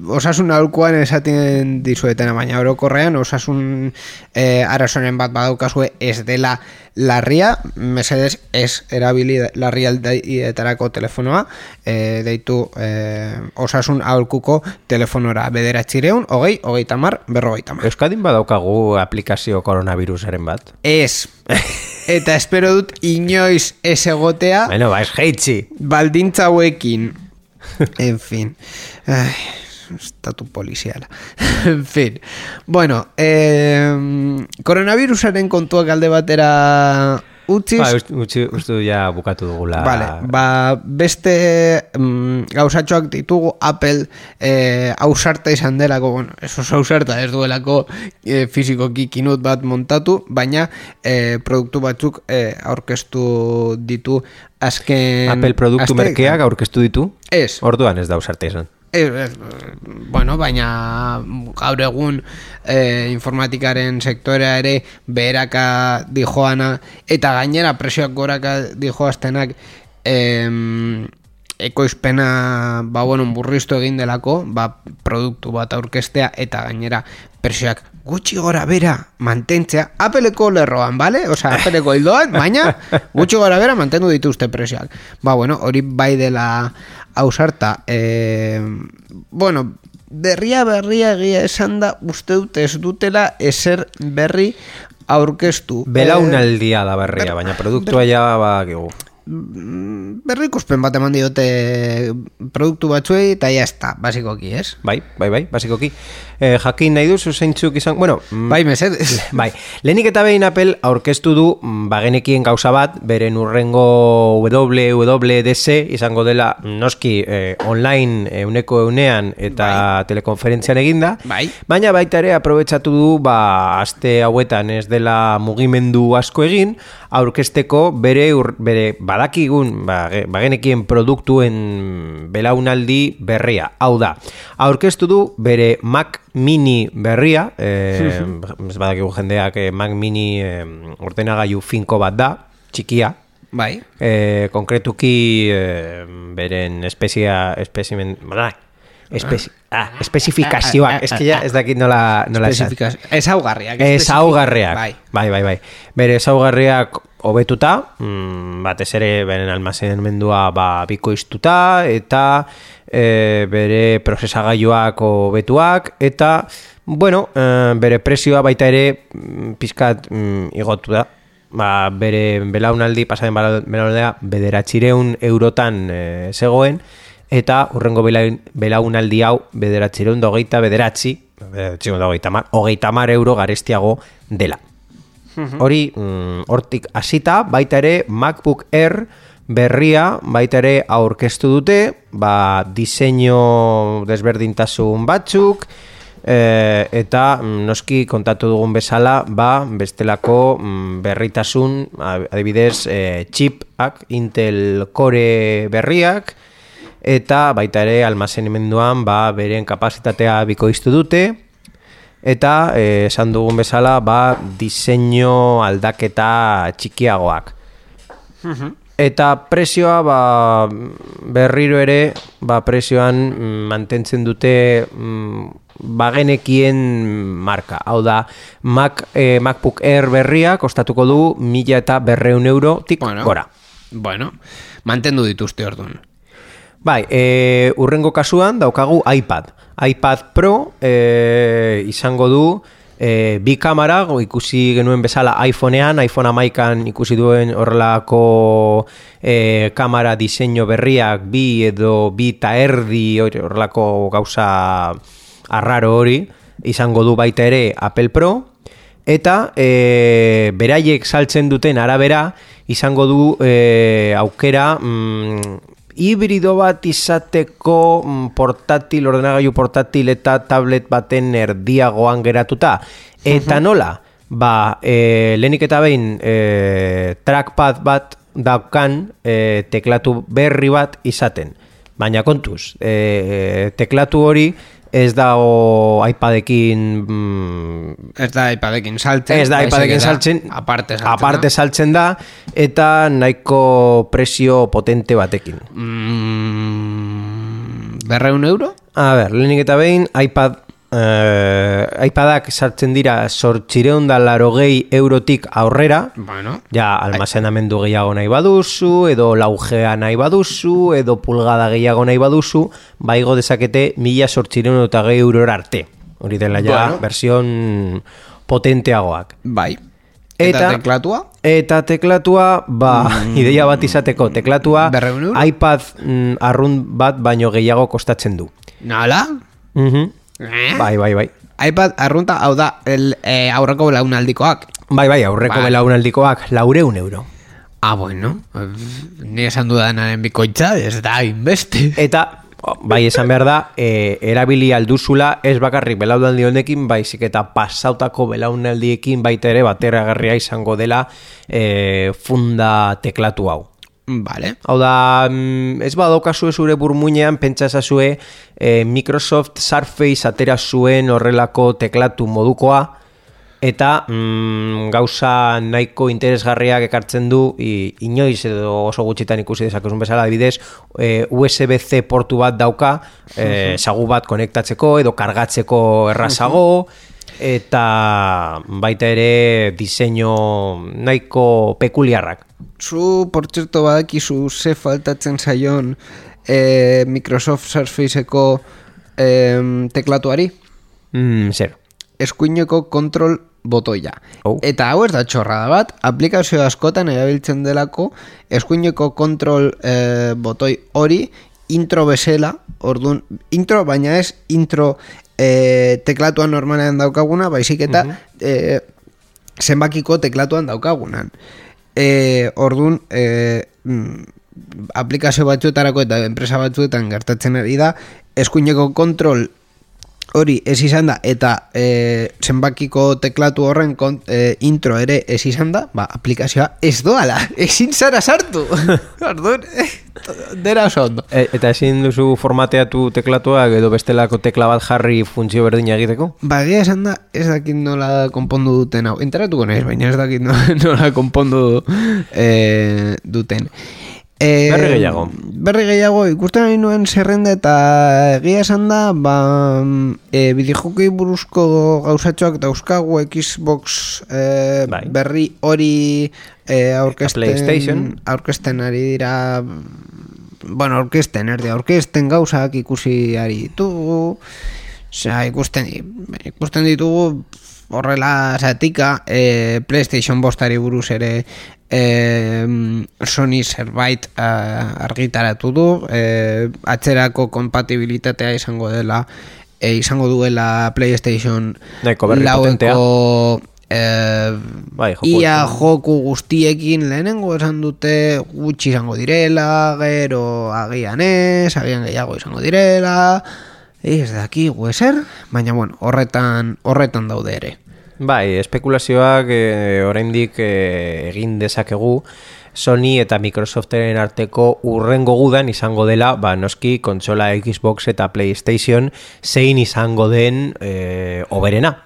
[SPEAKER 1] osasun aholkuan esaten dizuetena, baina orokorrean osasun eh, arazonen bat badaukazue ez dela larria, mesedez ez erabili larrialdietarako telefonoa, eh, deitu eh, osasun aholkuko telefonora bederatzireun, hogei, hogei tamar, berrogei tamar.
[SPEAKER 2] Euskadin badaukagu aplikazio koronavirusaren bat.
[SPEAKER 1] Ez, eta espero dut inoiz ez egotea,
[SPEAKER 2] Bueno, ba, ez jeitzi.
[SPEAKER 1] baldintza hauekin. En fin. Ai, estatu poliziala. En fin. Bueno eh, koronavirusaren kontuak alde batera utziz
[SPEAKER 2] Ba, uste, uste, ja bukatu dugula.
[SPEAKER 1] Vale, ba, beste mm, gauzatxoak ditugu Apple eh, ausarta izan delako, bueno, eso es ausarta ez duelako eh, fizikoki kinut bat montatu, baina eh, produktu batzuk eh, aurkeztu ditu azken
[SPEAKER 2] Apple produktu merkeak aurkeztu ditu?
[SPEAKER 1] Ez,
[SPEAKER 2] Orduan ez da usarte esan.
[SPEAKER 1] Ez, bueno, baina gaur egun eh, informatikaren sektorea ere beheraka dijoana eta gainera presioak goraka dijoaztenak em, ekoizpena ba, bueno, burriztu egin delako, ba, produktu bat aurkestea eta gainera presioak gutxi gora bera mantentzea Appleko lerroan, bale? Osea, Appleko hildoan, baina gutxi gora bera mantendu dituzte presioak. Ba, bueno, hori bai dela ausarta. E, bueno, berria berria egia esan da uste dut ez dutela eser berri aurkeztu.
[SPEAKER 2] Belaunaldia da berria, baina produktua ja ba, gegu.
[SPEAKER 1] berri ikuspen bat eman diote produktu batzuei eta está, basikoki, ez?
[SPEAKER 2] Bai, bai, bai, basikoki. Eh, jakin nahi duzu zeintzuk izan... Bueno, mm,
[SPEAKER 1] Bai, mesedez.
[SPEAKER 2] Bai, lehenik eta behin Apple aurkeztu du mm, bagenekien gauza bat, beren urrengo WWDC izango dela noski eh, online euneko eunean eta telekonferentzian eginda,
[SPEAKER 1] Bai.
[SPEAKER 2] baina baita ere aprobetsatu du ba, aste hauetan ez dela mugimendu asko egin, aurkezteko bere, ur, bere badakigun ba, ge- bagenekien produktuen belaunaldi berria. Hau da, aurkeztu du bere Mac Mini berria, eh, badakigu jendeak eh, Mac Mini eh, ordenagailu finko bat da, txikia,
[SPEAKER 1] Bai.
[SPEAKER 2] eh, konkretuki eh, beren espezia, espezimen, bada, espezi, ah, espezifikazioak, ez que ja ez dakit nola, nola.
[SPEAKER 1] Especifikaz. Ezaugarriak.
[SPEAKER 2] Ezaugarriak.
[SPEAKER 1] Bai.
[SPEAKER 2] bai, bai, bai. Bere ezaugarriak hobetuta, mm, batez ere beren almazenmendua ba, bikoiztuta, eta e, bere prozesagailuak hobetuak, eta, bueno, e, bere presioa baita ere mm, pizkat mm, igotu da. Ba, bere belaunaldi, pasaren belaunaldia, bederatxireun eurotan e, zegoen, eta urrengo belaun- belaunaldi hau bederatxireun dogeita bederatzi, bederatxireun dogeita mar, hogeita mar euro garestiago dela. Hori, mm, hortik hasita, baita ere MacBook Air berria baita ere aurkeztu dute, ba, diseinu desberdintasun batzuk, e, eta mm, noski kontatu dugun bezala, ba, bestelako mm, berritasun, adibidez, e, chipak, Intel Core berriak, eta baita ere almazenimenduan ba, beren kapasitatea bikoiztu dute, eta eh, esan dugun bezala ba, diseinu aldaketa txikiagoak. Eta presioa ba, berriro ere ba, presioan mm, mantentzen dute mm, bagenekien marka. Hau da, Mac, eh, MacBook Air berria kostatuko du mila eta berreun euro tik
[SPEAKER 1] Bueno.
[SPEAKER 2] gora.
[SPEAKER 1] Bueno, mantendu dituzte orduan.
[SPEAKER 2] Bai, e, urrengo kasuan daukagu iPad. iPad Pro e, izango du e, bi kamera, ikusi genuen bezala iPhonean, iPhone amaikan ikusi duen horrelako e, kamera diseinu berriak bi edo bi eta erdi horrelako gauza arraro hori, izango du baita ere Apple Pro, eta e, beraiek saltzen duten arabera izango du e, aukera mm, hibrido bat izateko mm, portatil, ordenagailu portatil eta tablet baten erdiagoan geratuta. Eta nola? Ba, e, lehenik eta behin e, trackpad bat daukan e, teklatu berri bat izaten. Baina kontuz, e, teklatu hori ez dago iPadekin mm,
[SPEAKER 1] Ez da iPadekin saltzen.
[SPEAKER 2] Ez da iPadekin saltzen,
[SPEAKER 1] Aparte saltzen.
[SPEAKER 2] aparte saltzen da, eta nahiko presio potente batekin.
[SPEAKER 1] Mm, berreun euro?
[SPEAKER 2] A ber, lehenik eta behin, iPad, eh, iPadak sartzen dira sortxireun da larogei eurotik aurrera,
[SPEAKER 1] Bueno.
[SPEAKER 2] ja almazenamendu gehiago nahi baduzu, edo laugea nahi baduzu, edo pulgada gehiago nahi baduzu, baigo dezakete mila sortxireun eta gehi eurora arte. Hori dela ja,
[SPEAKER 1] Bueno.
[SPEAKER 2] version potenteagoak.
[SPEAKER 1] Bai.
[SPEAKER 2] Eta-
[SPEAKER 1] Eta teklatua?
[SPEAKER 2] Eta teklatua, ba, ideia bat izateko, teklatua iPad mm, arrunt bat baino gehiago kostatzen du.
[SPEAKER 1] Nala?
[SPEAKER 2] Mhm.
[SPEAKER 1] Eh?
[SPEAKER 2] Bai, bai, bai.
[SPEAKER 1] iPad arrunta, hau da, el, eh, aurreko belaunaldikoak.
[SPEAKER 2] Bai, bai, aurreko
[SPEAKER 1] Bai.
[SPEAKER 2] belaunaldikoak laureun euro.
[SPEAKER 1] Ah, bueno. Ni esan dudanaren bikoitza, ez da, inbeste.
[SPEAKER 2] Eta, bai, esan behar da, e, erabili alduzula ez bakarrik belaunaldi honekin, baizik eta pasautako belaunaldiekin baita ere bateragarria izango dela e, funda teklatu hau.
[SPEAKER 1] Vale.
[SPEAKER 2] Hau da, mm, ez badaukazu zure burmuinean, pentsa ezazue eh, Microsoft Surface atera zuen horrelako teklatu modukoa, eta mm, gauza nahiko interesgarriak ekartzen du i, inoiz edo oso gutxitan ikusi dezakezun bezala adibidez e, USB-C portu bat dauka e, sagu bat konektatzeko edo kargatzeko errazago eta baita ere diseinu nahiko pekuliarrak
[SPEAKER 1] Zu, por cierto, badakizu ze faltatzen zaion eh, Microsoft Surfaceko eh, teklatuari?
[SPEAKER 2] mm, zer
[SPEAKER 1] eskuineko kontrol botoia.
[SPEAKER 2] Oh.
[SPEAKER 1] Eta hau ez da txorrada bat, aplikazio askotan erabiltzen delako eskuineko kontrol eh, botoi hori intro bezala, orduan, intro baina ez intro eh, teklatuan normalean daukaguna, baizik eta eh, zenbakiko teklatuan daukagunan. E, orduan, e, mm, aplikazio batzuetarako eta enpresa batzuetan gertatzen ari da, eskuineko kontrol hori ez izan da eta e, zenbakiko teklatu horren kon, e, intro ere ez izan da, ba, aplikazioa ez doala, ezin zara sartu. Orduan, eh, dera oso ondo.
[SPEAKER 2] E, eta ezin duzu formateatu teklatuak edo bestelako tekla bat jarri funtzio berdina egiteko?
[SPEAKER 1] Ba, egia esan da, ez dakit nola konpondu duten hau. Enteratuko naiz, baina ez dakit no- nola konpondu e, duten. E,
[SPEAKER 2] Berri gehiago.
[SPEAKER 1] Berri gehiago, ikusten ari nuen zerrenda eta egia esan da, ba, e, bideojokei buruzko gauzatxoak dauzkagu Xbox e,
[SPEAKER 2] Bai.
[SPEAKER 1] berri hori e, aurkezten,
[SPEAKER 2] PlayStation.
[SPEAKER 1] aurkezten ari dira bueno, aurkezten, erdi, aurkezten gauzak ikusi ari ditugu, Osea, ikusten, ikusten ditugu horrela zatika e, PlayStation bostari buruz ere e, Sony zerbait e, argitaratu du. E, atzerako kompatibilitatea izango dela e, izango duela PlayStation
[SPEAKER 2] Nahiko berri
[SPEAKER 1] laueko e,
[SPEAKER 2] Bai, joku
[SPEAKER 1] ia joku guztiekin lehenengo esan dute gutxi izango direla, gero agian ez, agian gehiago izango direla, ez dakigu ezer, baina bueno, horretan, horretan daude ere.
[SPEAKER 2] Bai, espekulazioak e, oraindik e, egin dezakegu Sony eta Microsofteren arteko urrengo gudan izango dela, ba, noski kontsola Xbox eta PlayStation zein izango den e, oberena.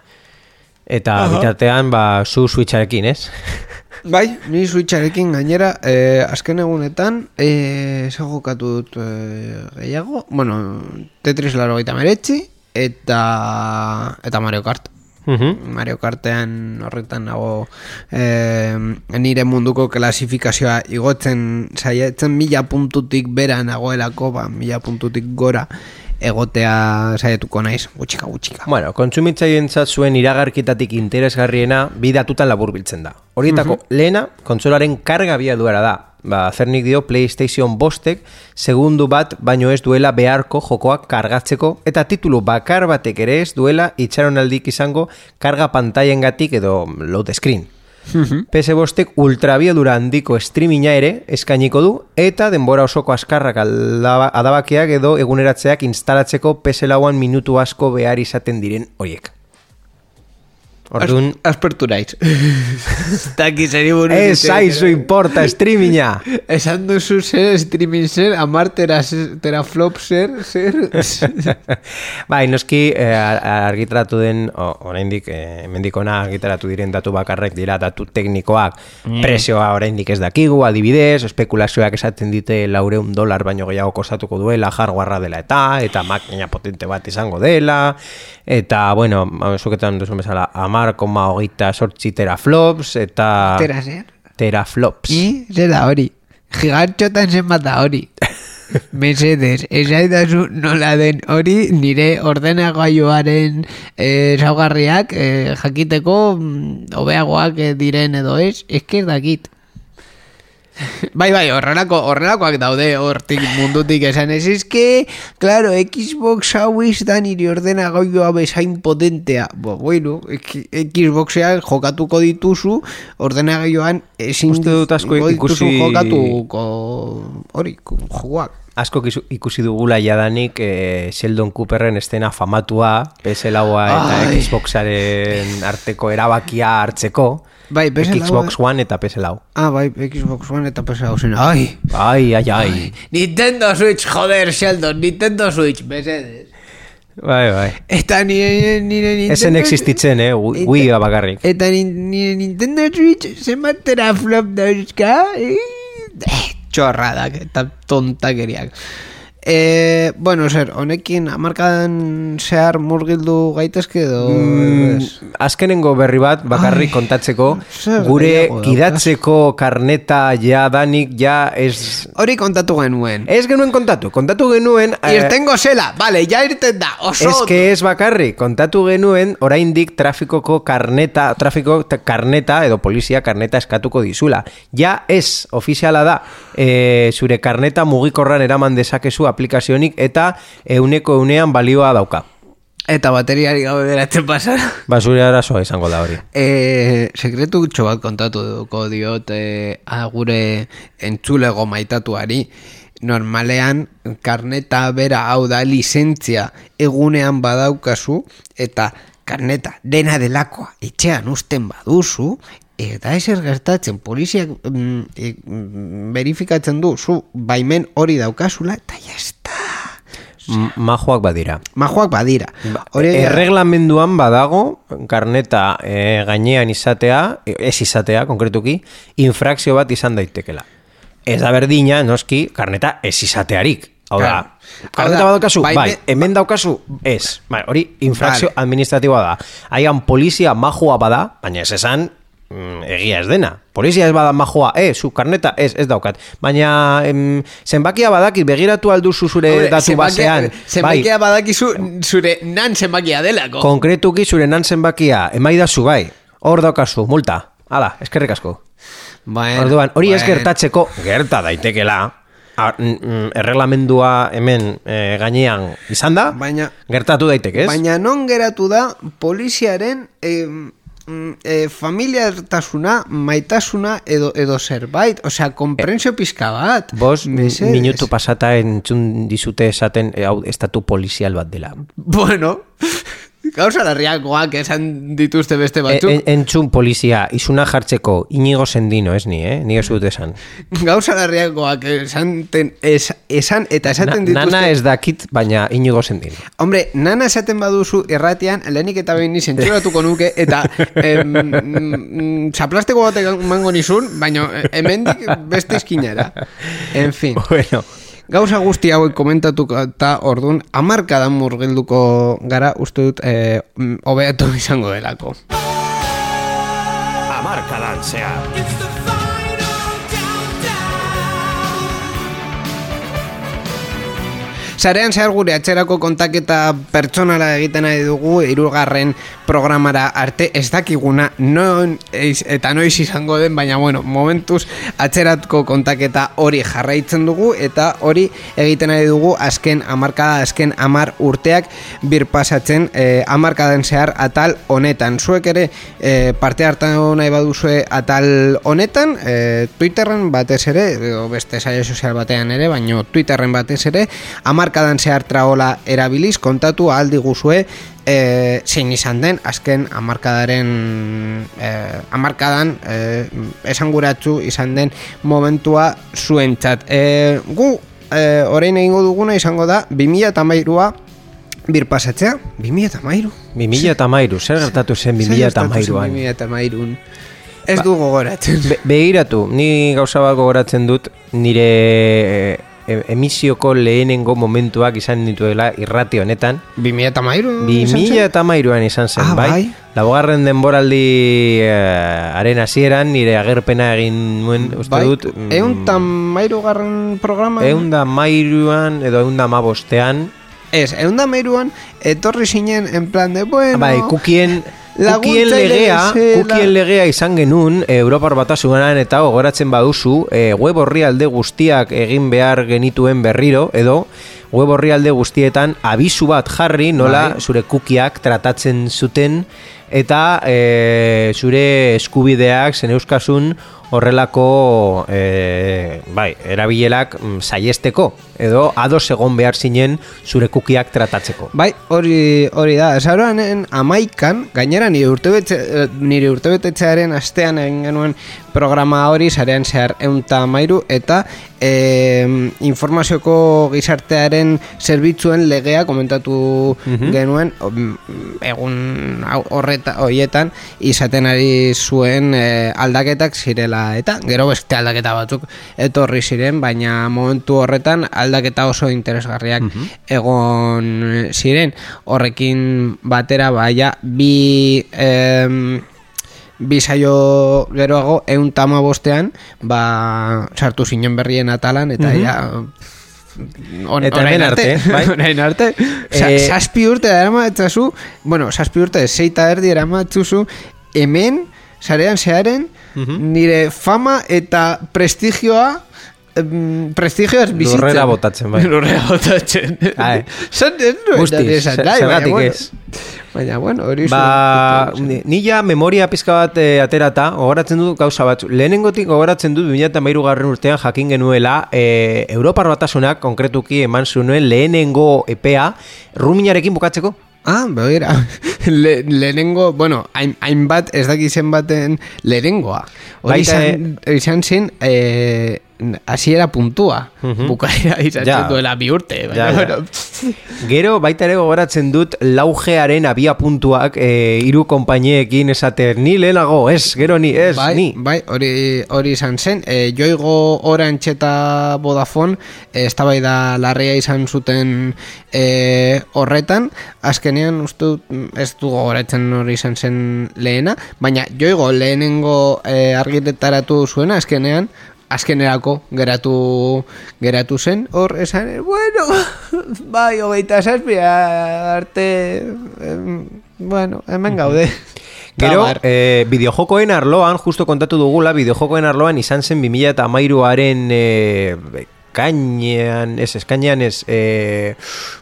[SPEAKER 2] Eta bitartean, ba, zu Switcharekin, ez?
[SPEAKER 1] Bai, ni Switcharekin gainera, eh, azken egunetan, eh, ze jokatu dut eh, gehiago, bueno, Tetris laro gaita meretzi, eta, eta Mario Kart.
[SPEAKER 2] Mhm.
[SPEAKER 1] Mario Kartean horretan nago eh, nire munduko klasifikazioa igotzen saiatzen mila puntutik bera nagoelako, ba, mila puntutik gora egotea saiatuko naiz, gutxika gutxika.
[SPEAKER 2] Bueno, kontsumitzaientzat zuen iragarkitatik interesgarriena bi datutan laburbiltzen da. Horietako lehena, kontsolaren karga biaduara da. Ba, zernik dio PlayStation bostek segundu bat baino ez duela beharko jokoak kargatzeko eta titulu bakar batek ere ez duela itxaronaldik izango karga pantaiengatik edo load screen. PS bostek ultrabiadura handiko streaminga ere eskainiko du eta denbora osoko askarrak aldaba- adabakiak edo eguneratzeak instalatzeko PS lauan minutu asko behar izaten diren horiek. Orduan,
[SPEAKER 1] aspertu naiz. Taki zeri buruz.
[SPEAKER 2] ez aizu importa streaminga!
[SPEAKER 1] Esan duzu zer streaming zer, amar tera, teraflop zer, zer.
[SPEAKER 2] bai, noski eh, ar- argitaratu den, oraindik, eh, hemendik ona argitaratu diren datu bakarrek dira datu teknikoak, presioa oraindik ez dakigu, adibidez, espekulazioak esaten dite laureun dolar baino gehiago kostatuko duela, hardwarea dela eta, eta makina potente bat izango dela, eta, bueno, zuketan duzun bezala, amar koma hogeita sortzi teraflops, eta...
[SPEAKER 1] Tera zer?
[SPEAKER 2] Teraflops.
[SPEAKER 1] I, zer da hori. Gigantxotan zenbat da hori. Mesedes, esaidazu nola den hori nire ordenagailuaren eh, saugarriak eh, jakiteko mm, hobeagoak eh, diren edo ez, esker dakit. Bai, bai, horrelako, horrelakoak daude hortik mundutik esan ez eske, claro, Xbox hau ez da nire ordenagailua bezain potentea. Bo, bueno, Xboxean jokatuko dituzu ordenagailuan ezin
[SPEAKER 2] Uste dut asko ikusi-
[SPEAKER 1] jokatuko hori, jokoak.
[SPEAKER 2] Asko ikusi dugula jadanik eh, Sheldon Cooperren estena famatua PS laua eta
[SPEAKER 1] Ai.
[SPEAKER 2] Xboxaren arteko erabakia hartzeko
[SPEAKER 1] Bai, PS
[SPEAKER 2] Xbox One eta PS lau
[SPEAKER 1] Ah, bai, Xbox One eta PS zen. Ai,
[SPEAKER 2] Ai, ai, ai
[SPEAKER 1] Nintendo Switch, joder, Sheldon, Nintendo Switch, mesedes.
[SPEAKER 2] Bai, bai.
[SPEAKER 1] Eta nire, nire Nintendo...
[SPEAKER 2] Ezen existitzen, eh? Wii bakarrik.
[SPEAKER 1] Eta ni- nire Nintendo Switch zenbat teraflop dauzka? Eh, txorradak eta tontakeriak. E, bueno, zer, honekin amarkadan zehar murgildu gaitezke edo...
[SPEAKER 2] Mm, azkenengo berri bat bakarrik
[SPEAKER 1] Ai,
[SPEAKER 2] kontatzeko gure kidatzeko karneta ja danik ja ez
[SPEAKER 1] Hori kontatu genuen.
[SPEAKER 2] ez genuen kontatu kontatu genuen eh,
[SPEAKER 1] Irtengo zela, bale, ja irten da, oso...
[SPEAKER 2] Ez que ez bakarrik, kontatu genuen oraindik trafikoko karneta, trafiko ta- karneta edo polizia karneta eskatuko dizula. Ja ez ofiziala da, e, zure karneta mugikorran eraman dezakezu aplikazionik eta euneko eunean balioa dauka.
[SPEAKER 1] Eta bateriari gabe beratzen pasara.
[SPEAKER 2] Ba, zure arazoa izango da hori.
[SPEAKER 1] E, sekretu gutxo bat kontatu duko diot e, a, gure entzulego maitatuari normalean karneta bera hau da lizentzia egunean badaukazu eta karneta dena delakoa etxean usten baduzu eta ezer gertatzen poliziak mm, e, mm, verifikatzen du zu baimen hori daukazula eta jazta
[SPEAKER 2] Majoak badira.
[SPEAKER 1] majoak badira hori
[SPEAKER 2] Erreglamenduan badago karneta e, gainean izatea, e, ez izatea konkretuki, infrakzio bat izan daitekela. Ez da berdina, noski, karneta ez izatearik. Hau da, karneta badaukazu,
[SPEAKER 1] bai,
[SPEAKER 2] bai,
[SPEAKER 1] me-
[SPEAKER 2] hemen daukazu, ez. Bai, hori infrakzio
[SPEAKER 1] Vale.
[SPEAKER 2] administratiboa da. Haian polizia majoa bada, baina ez esan, mm, egia ez dena. Polizia ez bada majoa, eh, zu karneta ez, ez daukat. Baina em, zenbakia badakit, begiratu alduzu zure
[SPEAKER 1] Hombre,
[SPEAKER 2] datu
[SPEAKER 1] zenbakia-
[SPEAKER 2] basean.
[SPEAKER 1] Zenbakia badakizu zure nan zenbakia delako.
[SPEAKER 2] Konkretuki zure nan zenbakia, emaidazu bai. Hor daukazu, multa. Hala, eskerrik asko.
[SPEAKER 1] Bueno,
[SPEAKER 2] Orduan, hori ez gertatzeko, gerta daitekela, erreglamendua hemen eh, gainean izan da,
[SPEAKER 1] Baina-
[SPEAKER 2] gertatu daiteke, ez?
[SPEAKER 1] Baina non geratu da poliziaren eh, eh, familiartasuna, maitasuna edo edo zerbait, osea, konprensio pizka bat.
[SPEAKER 2] Bos,
[SPEAKER 1] Mesedez.
[SPEAKER 2] minutu pasata entzun dizute esaten eh, hau estatu polizial bat dela.
[SPEAKER 1] Bueno, gauza larriakoak esan dituzte beste
[SPEAKER 2] E,
[SPEAKER 1] batzuk.
[SPEAKER 2] en, entzun polizia, izuna jartzeko, inigo sendino, ez ni, eh? Ni ez dut esan.
[SPEAKER 1] Gauza larriakoak esan, ten, es, esan eta esaten dituzte.
[SPEAKER 2] nana ez dakit, baina inigo sendino.
[SPEAKER 1] Hombre, nana esaten baduzu irratian, lehenik eta behin ni zentzuratuko nuke, eta em, mm, zaplasteko bat emango nizun, baina hemendik beste izkinera. En fin,
[SPEAKER 2] Bueno,
[SPEAKER 1] gauza guzti hauek komentatu eta ordun amarkadan murgilduko gara uste dut eh, mm, hobetu izango delako.
[SPEAKER 2] amarkadan zehar.
[SPEAKER 1] Sarean zehar gure atxerako kontaketa pertsonala egiten nahi dugu irugarren programara arte ez dakiguna non eiz, eta noiz izango den, baina bueno, momentuz atxeratko kontaketa hori jarraitzen dugu eta hori egiten nahi dugu azken amarkada, azken amar urteak birpasatzen eh, amarkadan zehar atal honetan. Zuek ere eh, parte hartan nahi baduzue atal honetan, eh, Twitterren batez ere, edo beste saio sozial batean ere, baino Twitterren batez ere, amarkadan zehar traola erabiliz, kontatu aldi guzue, e, zein izan den, azken amarkadaren e, amarkadan e, esanguratzu izan den momentua zuentzat. E, gu, e, orain egingo duguna izango da, 2008a birpasatzea, 2008
[SPEAKER 2] 2000 eta mairu, zer gertatu zen 2000 eta mairuan?
[SPEAKER 1] 2008an. Ez du gogoratzen.
[SPEAKER 2] Be, begiratu, ni gauza bat gogoratzen dut nire emisioko lehenengo momentuak izan dituela irrati honetan.
[SPEAKER 1] 2008
[SPEAKER 2] 2000 eta mairuan izan zen,
[SPEAKER 1] Ah,
[SPEAKER 2] bai?
[SPEAKER 1] bai.
[SPEAKER 2] Laugarren denboraldi eh, haren hasieran nire agerpena egin nuen, uste
[SPEAKER 1] Bai,
[SPEAKER 2] dut... mm,
[SPEAKER 1] eun tan mairu garren programa
[SPEAKER 2] Eun da mairuan edo eun da mabostean
[SPEAKER 1] Ez, eun da mairuan etorri zinen en plan de bueno
[SPEAKER 2] Bai, kukien Kukien legea, kukien legea izan genuen eh, Europar batasunan eta gogoratzen baduzu eh, web orrialde guztiak egin behar genituen berriro edo web orrialde guztietan abisu bat jarri nola
[SPEAKER 1] Bai.
[SPEAKER 2] zure kukiak tratatzen zuten eta e, zure eskubideak zen euskasun horrelako e, bai, erabilelak mm, saiesteko edo ados egon behar zinen zure kukiak tratatzeko.
[SPEAKER 1] Bai, hori hori da. Esaroanen amaikan, gainera nire urtebetxe, eh, nire urtebetetxearen astean egin genuen programa hori sarean zehar eunta mairu eta e, informazioko gizartearen zerbitzuen legea komentatu genuen o, mm, egun hau- horreta hoietan izaten ari zuen e, aldaketak zirela eta gero beste aldaketa batzuk etorri ziren baina momentu horretan aldaketa oso interesgarriak egon ziren. Horrekin batera baia bi em, bi saio geroago eun tama bostean ba, sartu zinen berrien atalan eta ja on,
[SPEAKER 2] Eta
[SPEAKER 1] orain
[SPEAKER 2] arte, bai?
[SPEAKER 1] orain arte
[SPEAKER 2] Eh,
[SPEAKER 1] zazpi urte eramatzazu bueno, zazpi urte zeita erdi eramatzuzu hemen sarean zearen nire fama eta prestigioa em, prestigioaz bizitzen
[SPEAKER 2] Lurrera botatzen, bai.
[SPEAKER 1] lurrera botatzen
[SPEAKER 2] Ai.
[SPEAKER 1] Zan ez nuen
[SPEAKER 2] Guztiz,
[SPEAKER 1] esan nahi, baina bueno.
[SPEAKER 2] ez?
[SPEAKER 1] baina bueno hori
[SPEAKER 2] Ba,
[SPEAKER 1] zuen-
[SPEAKER 2] ni- ni ja memoria pizka bat e, aterata, gogoratzen dut gauza batzu. Lehenengotik gogoratzen dut 2013 garren urtean jakin genuela e, Europar batasunak konkretuki eman zuen lehenengo epea ruminarekin bukatzeko.
[SPEAKER 1] Ah, begira. Le, lehenengo, bueno, hain- hainbat ez dakizen baten lehenengoa. Hori izan, izan zen, eh, hasiera puntua. Bukaera izan
[SPEAKER 2] Ja.
[SPEAKER 1] duela bi urte. Baina,
[SPEAKER 2] Ja, ja.
[SPEAKER 1] bueno,
[SPEAKER 2] Gero baita ere gogoratzen dut laugearen abia puntuak e, hiru konpainiekin esater ni lehenago, ez, gero ni, ez,
[SPEAKER 1] bai,
[SPEAKER 2] ni.
[SPEAKER 1] bai, hori, hori izan zen. E, joigo Orange eta Vodafone e, eztabaida larria izan zuten e, horretan. Azkenean, uste mm, ez du gogoratzen hori izan zen lehena, baina joigo lehenengo e, argitetaratu zuena, azkenean, azkenerako geratu geratu zen hor esan bueno bai hogeita zazpi arte em, bueno hemen gaude
[SPEAKER 2] Gero,
[SPEAKER 1] Gabar.
[SPEAKER 2] e, bideojokoen arloan, justo kontatu dugula, bideojokoen arloan izan zen 2008aren e, kainean, ez, eskainean ez, e,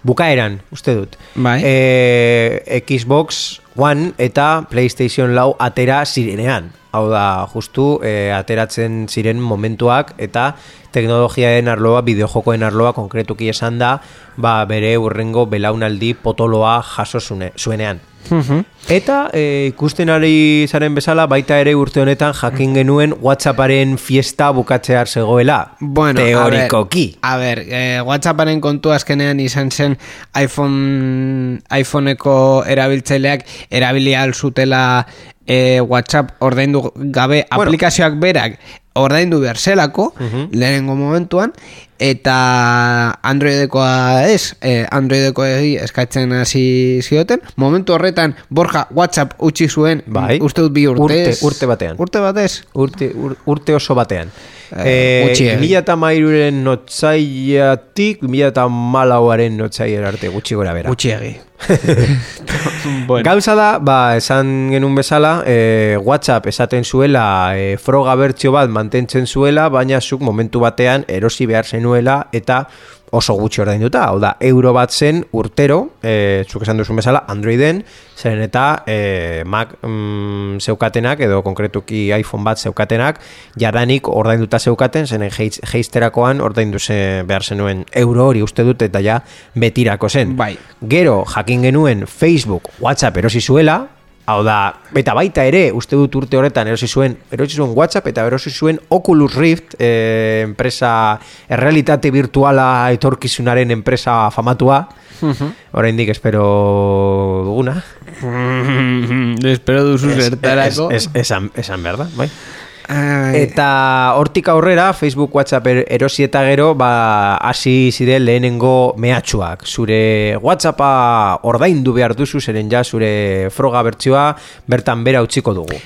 [SPEAKER 2] bukaeran, uste dut.
[SPEAKER 1] Bai.
[SPEAKER 2] E, Xbox One eta PlayStation Lau atera zirenean. Hau da, justu, e, ateratzen ziren momentuak eta teknologiaen arloa, bideojokoen arloa konkretuki esan da, ba, bere urrengo belaunaldi potoloa jaso zuenean. Eta e, ikusten ari zaren bezala baita ere urte honetan jakin genuen WhatsApparen fiesta bukatzear zegoela.
[SPEAKER 1] Bueno,
[SPEAKER 2] teorikoki.
[SPEAKER 1] A ber, a ber eh, WhatsApparen kontu azkenean izan zen iPhone iPhoneko erabiltzaileak erabili ahal zutela eh, WhatsApp ordaindu gabe aplikazioak berak ordaindu behar zelako lehenengo momentuan eta Androidekoa ez eh, Androideko eskatzen hasi zioten momentu horretan Borja WhatsApp utzi zuen
[SPEAKER 2] Bai.
[SPEAKER 1] uste dut bi urte
[SPEAKER 2] Urte- urte batean.
[SPEAKER 1] urte batez
[SPEAKER 2] Urte, ur, urte oso batean.
[SPEAKER 1] Eh,
[SPEAKER 2] Eh,
[SPEAKER 1] gutxiegi.
[SPEAKER 2] 2008ren notzaiatik 2008aren notzaiera arte gutxi gora bera.
[SPEAKER 1] gutxiegi
[SPEAKER 2] bueno. Gauza da, ba, esan genuen bezala, e, WhatsApp esaten zuela e, froga bertsio bat mantentzen zuela, baina zuk momentu batean erosi behar zenuela eta oso gutxi ordainduta, hau da, euro bat zen urtero, e, zuk esan duzun bezala, Androiden, zeren eta e, Mac mm, zeukatenak, edo konkretuki iPhone bat zeukatenak, jadanik ordainduta zeukaten, zenen heiz- heizterakoan ordaindu ze behar zenuen euro hori uste dut, eta ja betirako zen.
[SPEAKER 1] Bai.
[SPEAKER 2] Gero jakin genuen Facebook, WhatsApp erosi zuela, hau da, eta baita ere, uste dut urte horretan erosi zuen, erosi zuen WhatsApp eta erosi zuen Oculus Rift, eh, enpresa, errealitate virtuala etorkizunaren enpresa famatua, oraindik espero duguna.
[SPEAKER 1] espero duzu
[SPEAKER 2] Es-
[SPEAKER 1] zertarako
[SPEAKER 2] es- es- esan, esan behar da, bai. Eta hortik aurrera, Facebook, WhatsApp er- erosi eta gero, ba, hasi ziren lehenengo mehatxuak. Zure WhatsAppa ordaindu behar duzu, zeren ja zure froga bertsioa bertan bera utziko dugu.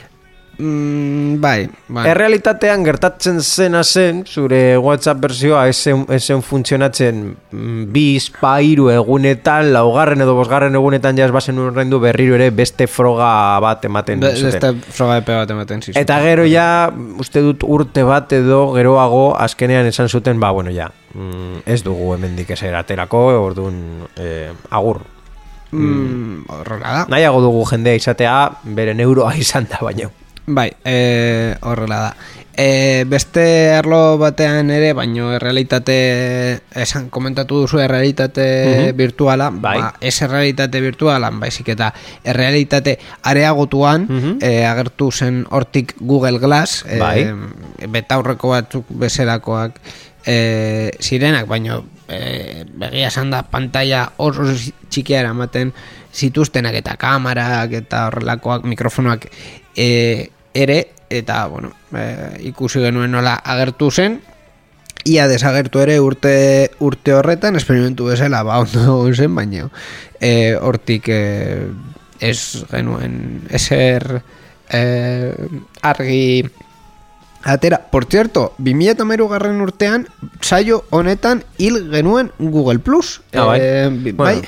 [SPEAKER 1] Mm, bai, bai.
[SPEAKER 2] Errealitatean gertatzen zena zen, zure WhatsApp bertsioa esen, esen funtzionatzen mm, bi, spa, hiru egunetan, laugarren edo bosgarren egunetan ja ez bazen urrendu berriro ere beste froga bat ematen
[SPEAKER 1] Be-
[SPEAKER 2] zuten.
[SPEAKER 1] Beste froga epe bat ematen zizuten.
[SPEAKER 2] Eta gero ja, uste dut urte bat edo geroago azkenean esan zuten, ba, bueno, ja, mm, ez dugu hemendik eser aterako, orduan, eh, agur.
[SPEAKER 1] mm, horrela da.
[SPEAKER 2] Nahiago dugu jendea izatea, bere neuroa izan da baino.
[SPEAKER 1] Bai, e, horrela da. E, beste arlo batean ere, baino errealitate, esan komentatu duzu errealitate virtuala,
[SPEAKER 2] Bai.
[SPEAKER 1] ba, ez errealitate virtuala, baizik eta errealitate areagotuan, e, agertu zen hortik Google Glass, e,
[SPEAKER 2] Bai.
[SPEAKER 1] betaurreko batzuk bezerakoak e, zirenak, baino e, begia esan da pantalla oso txikia eramaten zituztenak eta kamarak eta horrelakoak mikrofonoak e, ere eta bueno, e, ikusi genuen nola agertu zen ia desagertu ere urte urte horretan esperimentu bezala ba ondo zen baina e, hortik e, ez genuen eser e, argi Atera, por cierto, 2013 garren urtean, saio honetan hil genuen Google Plus.
[SPEAKER 2] Ah, bai.
[SPEAKER 1] Eh, bi-
[SPEAKER 2] bueno.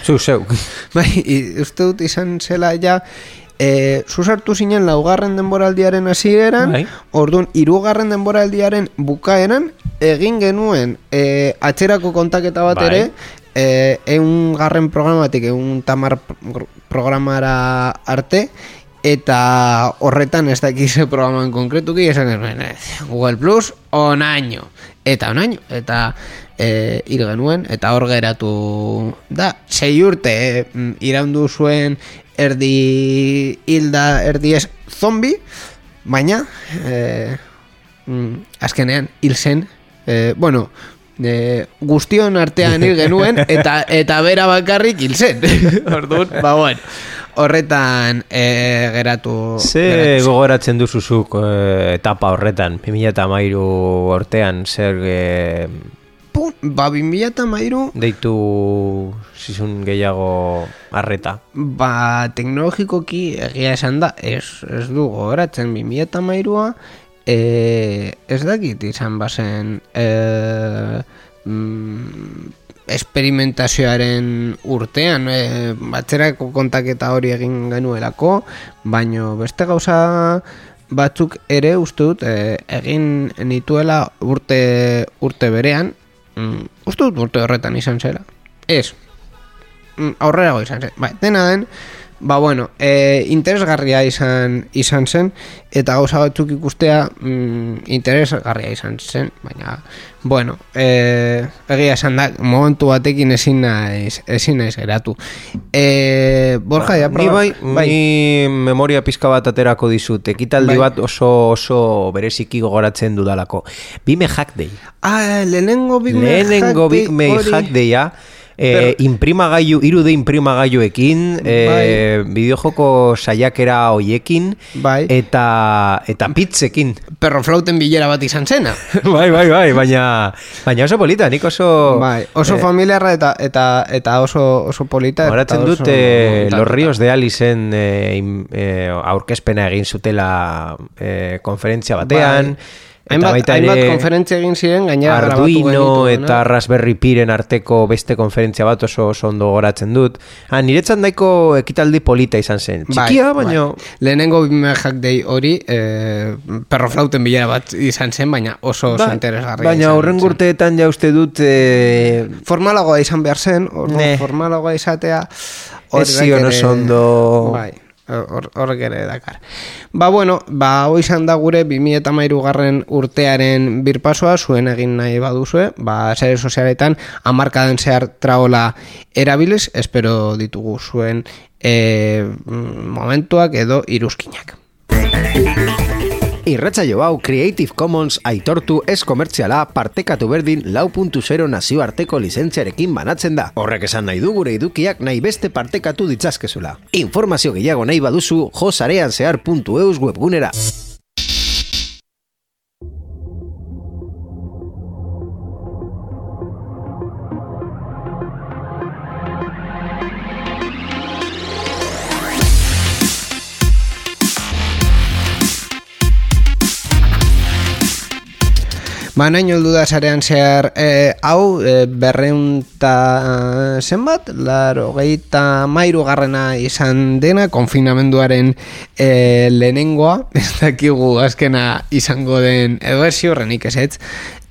[SPEAKER 1] Bai, i- uste dut izan zela ja e, zuzartu zinen laugarren denboraldiaren hasieran,
[SPEAKER 2] Bai.
[SPEAKER 1] orduan hirugarren denboraldiaren bukaeran egin genuen e, atzerako kontaketa bat
[SPEAKER 2] Bai.
[SPEAKER 1] ere e, eun garren programatik eun tamar pro- programara arte eta horretan ez dakize programan konkretuki esan eh, Google Plus onaino eta onaino eta e, hil genuen eta hor geratu da sei urte e, iraundu zuen erdi hilda erdi ez zombi baina e, mm, azkenean hil zen e, bueno e, guztion artean hil genuen eta eta bera bakarrik hil zen. Orduan. Ba bueno horretan e, geratu
[SPEAKER 2] Ze
[SPEAKER 1] geratu
[SPEAKER 2] gogoratzen duzuzuk eh, etapa horretan, 2013 urtean, zer eh,
[SPEAKER 1] Pun, ba 2013
[SPEAKER 2] deitu zizun gehiago arreta.
[SPEAKER 1] Ba, teknologikoki egia esan da, ez, ez du gogoratzen 2013a, e, ez dakit izan bazen e, mm, esperimentazioaren urtean, e, batzerako kontaketa hori egin genuelako, baino beste gauza batzuk ere uste dut e, egin nituela urte, urte berean, mm, uste dut urte horretan izan zela. Ez, mm, aurrerago izan zen. Bai, dena den, ba bueno, e, interesgarria izan izan zen eta gauza batzuk ikustea mm, interesgarria izan zen, baina bueno, e, egia esan da, momentu batekin ezin naiz, ezin naiz geratu. E, Borja, ja,
[SPEAKER 2] Ni bai, ni memoria pizka bat aterako dizut, ekitaldi
[SPEAKER 1] Bai.
[SPEAKER 2] bat oso oso bereziki gogoratzen dudalako. Bime Hack Day.
[SPEAKER 1] Ah, lehenengo Big
[SPEAKER 2] Lehenengo
[SPEAKER 1] Hack Day
[SPEAKER 2] Big Mac
[SPEAKER 1] hori-
[SPEAKER 2] Hack Daya, Eh, imprimagailu, irude imprimagailuekin, eh, bideojoko saiakera hoiekin,
[SPEAKER 1] Bai.
[SPEAKER 2] eta, eta pitzekin.
[SPEAKER 1] Perro flauten bilera bat izan zena.
[SPEAKER 2] bai, bai, bai, baina, baina oso polita, nik oso...
[SPEAKER 1] Bai, oso
[SPEAKER 2] eh,
[SPEAKER 1] familiarra eta eta eta oso oso polita.
[SPEAKER 2] Horatzen dut eh,
[SPEAKER 1] montatuta.
[SPEAKER 2] Los Ríos de Alicen eh, im- eh, aurkezpena egin zutela eh, konferentzia batean.
[SPEAKER 1] Bai. Hainbat, hainbat konferentzia egin ziren, gainera
[SPEAKER 2] Arduino eta? Raspberry Piren arteko beste konferentzia bat oso, oso ondo goratzen dut. Ah, niretzat daiko ekitaldi polita izan zen. Txikia,
[SPEAKER 1] Bai,
[SPEAKER 2] baina...
[SPEAKER 1] bai. Lehenengo Hack Day hori eh, perro flauten bilera bat izan zen, baina oso oso
[SPEAKER 2] Ba-
[SPEAKER 1] interesgarria
[SPEAKER 2] baina horren urteetan ja uste dut eh,
[SPEAKER 1] formalagoa izan behar zen, orduan formalagoa izatea
[SPEAKER 2] Ez zion oso ondo-
[SPEAKER 1] Bai, hor- ere dakar. Ba bueno, ba hoi izan da gure 2013 garren urtearen birpasoa zuen egin nahi baduzue, ba sare sozialetan hamarkadan zehar traola erabiliz, espero ditugu zuen e, momentuak edo iruzkinak.
[SPEAKER 4] Irratsaio hau Creative Commons aitortu ez komertziala partekatu berdin lau puntu zero nazioarteko lizentziarekin banatzen da. Horrek esan nahi du gure edukiak nahi beste partekatu ditzazkezula. Informazio gehiago nahi baduzu josareanzehar.eus webgunera.
[SPEAKER 1] Ba, nahi da sarean zehar e, hau e, berreunta zenbat, laro geita mairu garrena izan dena, konfinamenduaren e, lehenengoa, ez dakigu azkena izango den edo ez ziurrenik ezetz,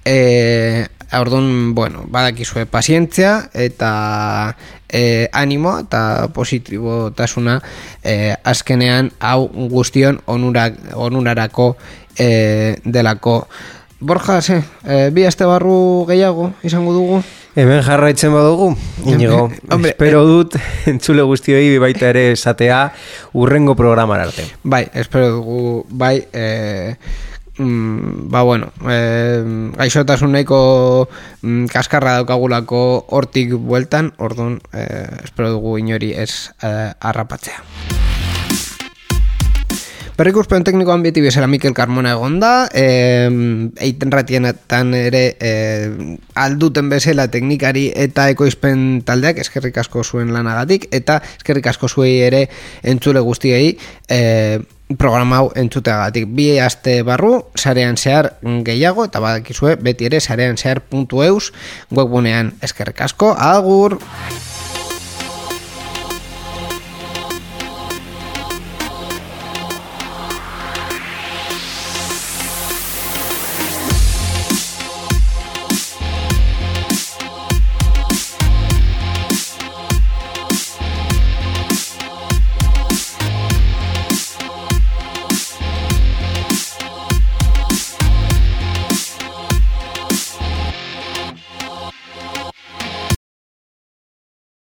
[SPEAKER 1] e, Orduan, bueno, badakizue pazientzia eta e, animo eta positibotasuna e, azkenean hau guztion onurak, onurarako e, delako. Borja, ze, e, bi aste barru gehiago izango dugu?
[SPEAKER 2] Hemen jarraitzen badugu, inigo,
[SPEAKER 1] Hombre,
[SPEAKER 2] espero dut entzule guztioi baita ere esatea urrengo programar arte.
[SPEAKER 1] Bai, espero dugu, bai, e, mm, ba bueno, e, gaixotasun nahiko mm, kaskarra daukagulako hortik bueltan, orduan, e, espero dugu inori ez e, harrapatzea. Berrikuspen teknikoan beti bezala Mikel Carmona egon da, e, eiten ratienetan ere e, alduten bezala teknikari eta ekoizpen taldeak eskerrik asko zuen lanagatik, eta eskerrik asko zuei ere entzule guztiei e, programa hau entzuteagatik. Bi aste barru, sarean zehar gehiago, eta badakizue beti ere sarean zehar.eus webgunean eskerrik asko, agur!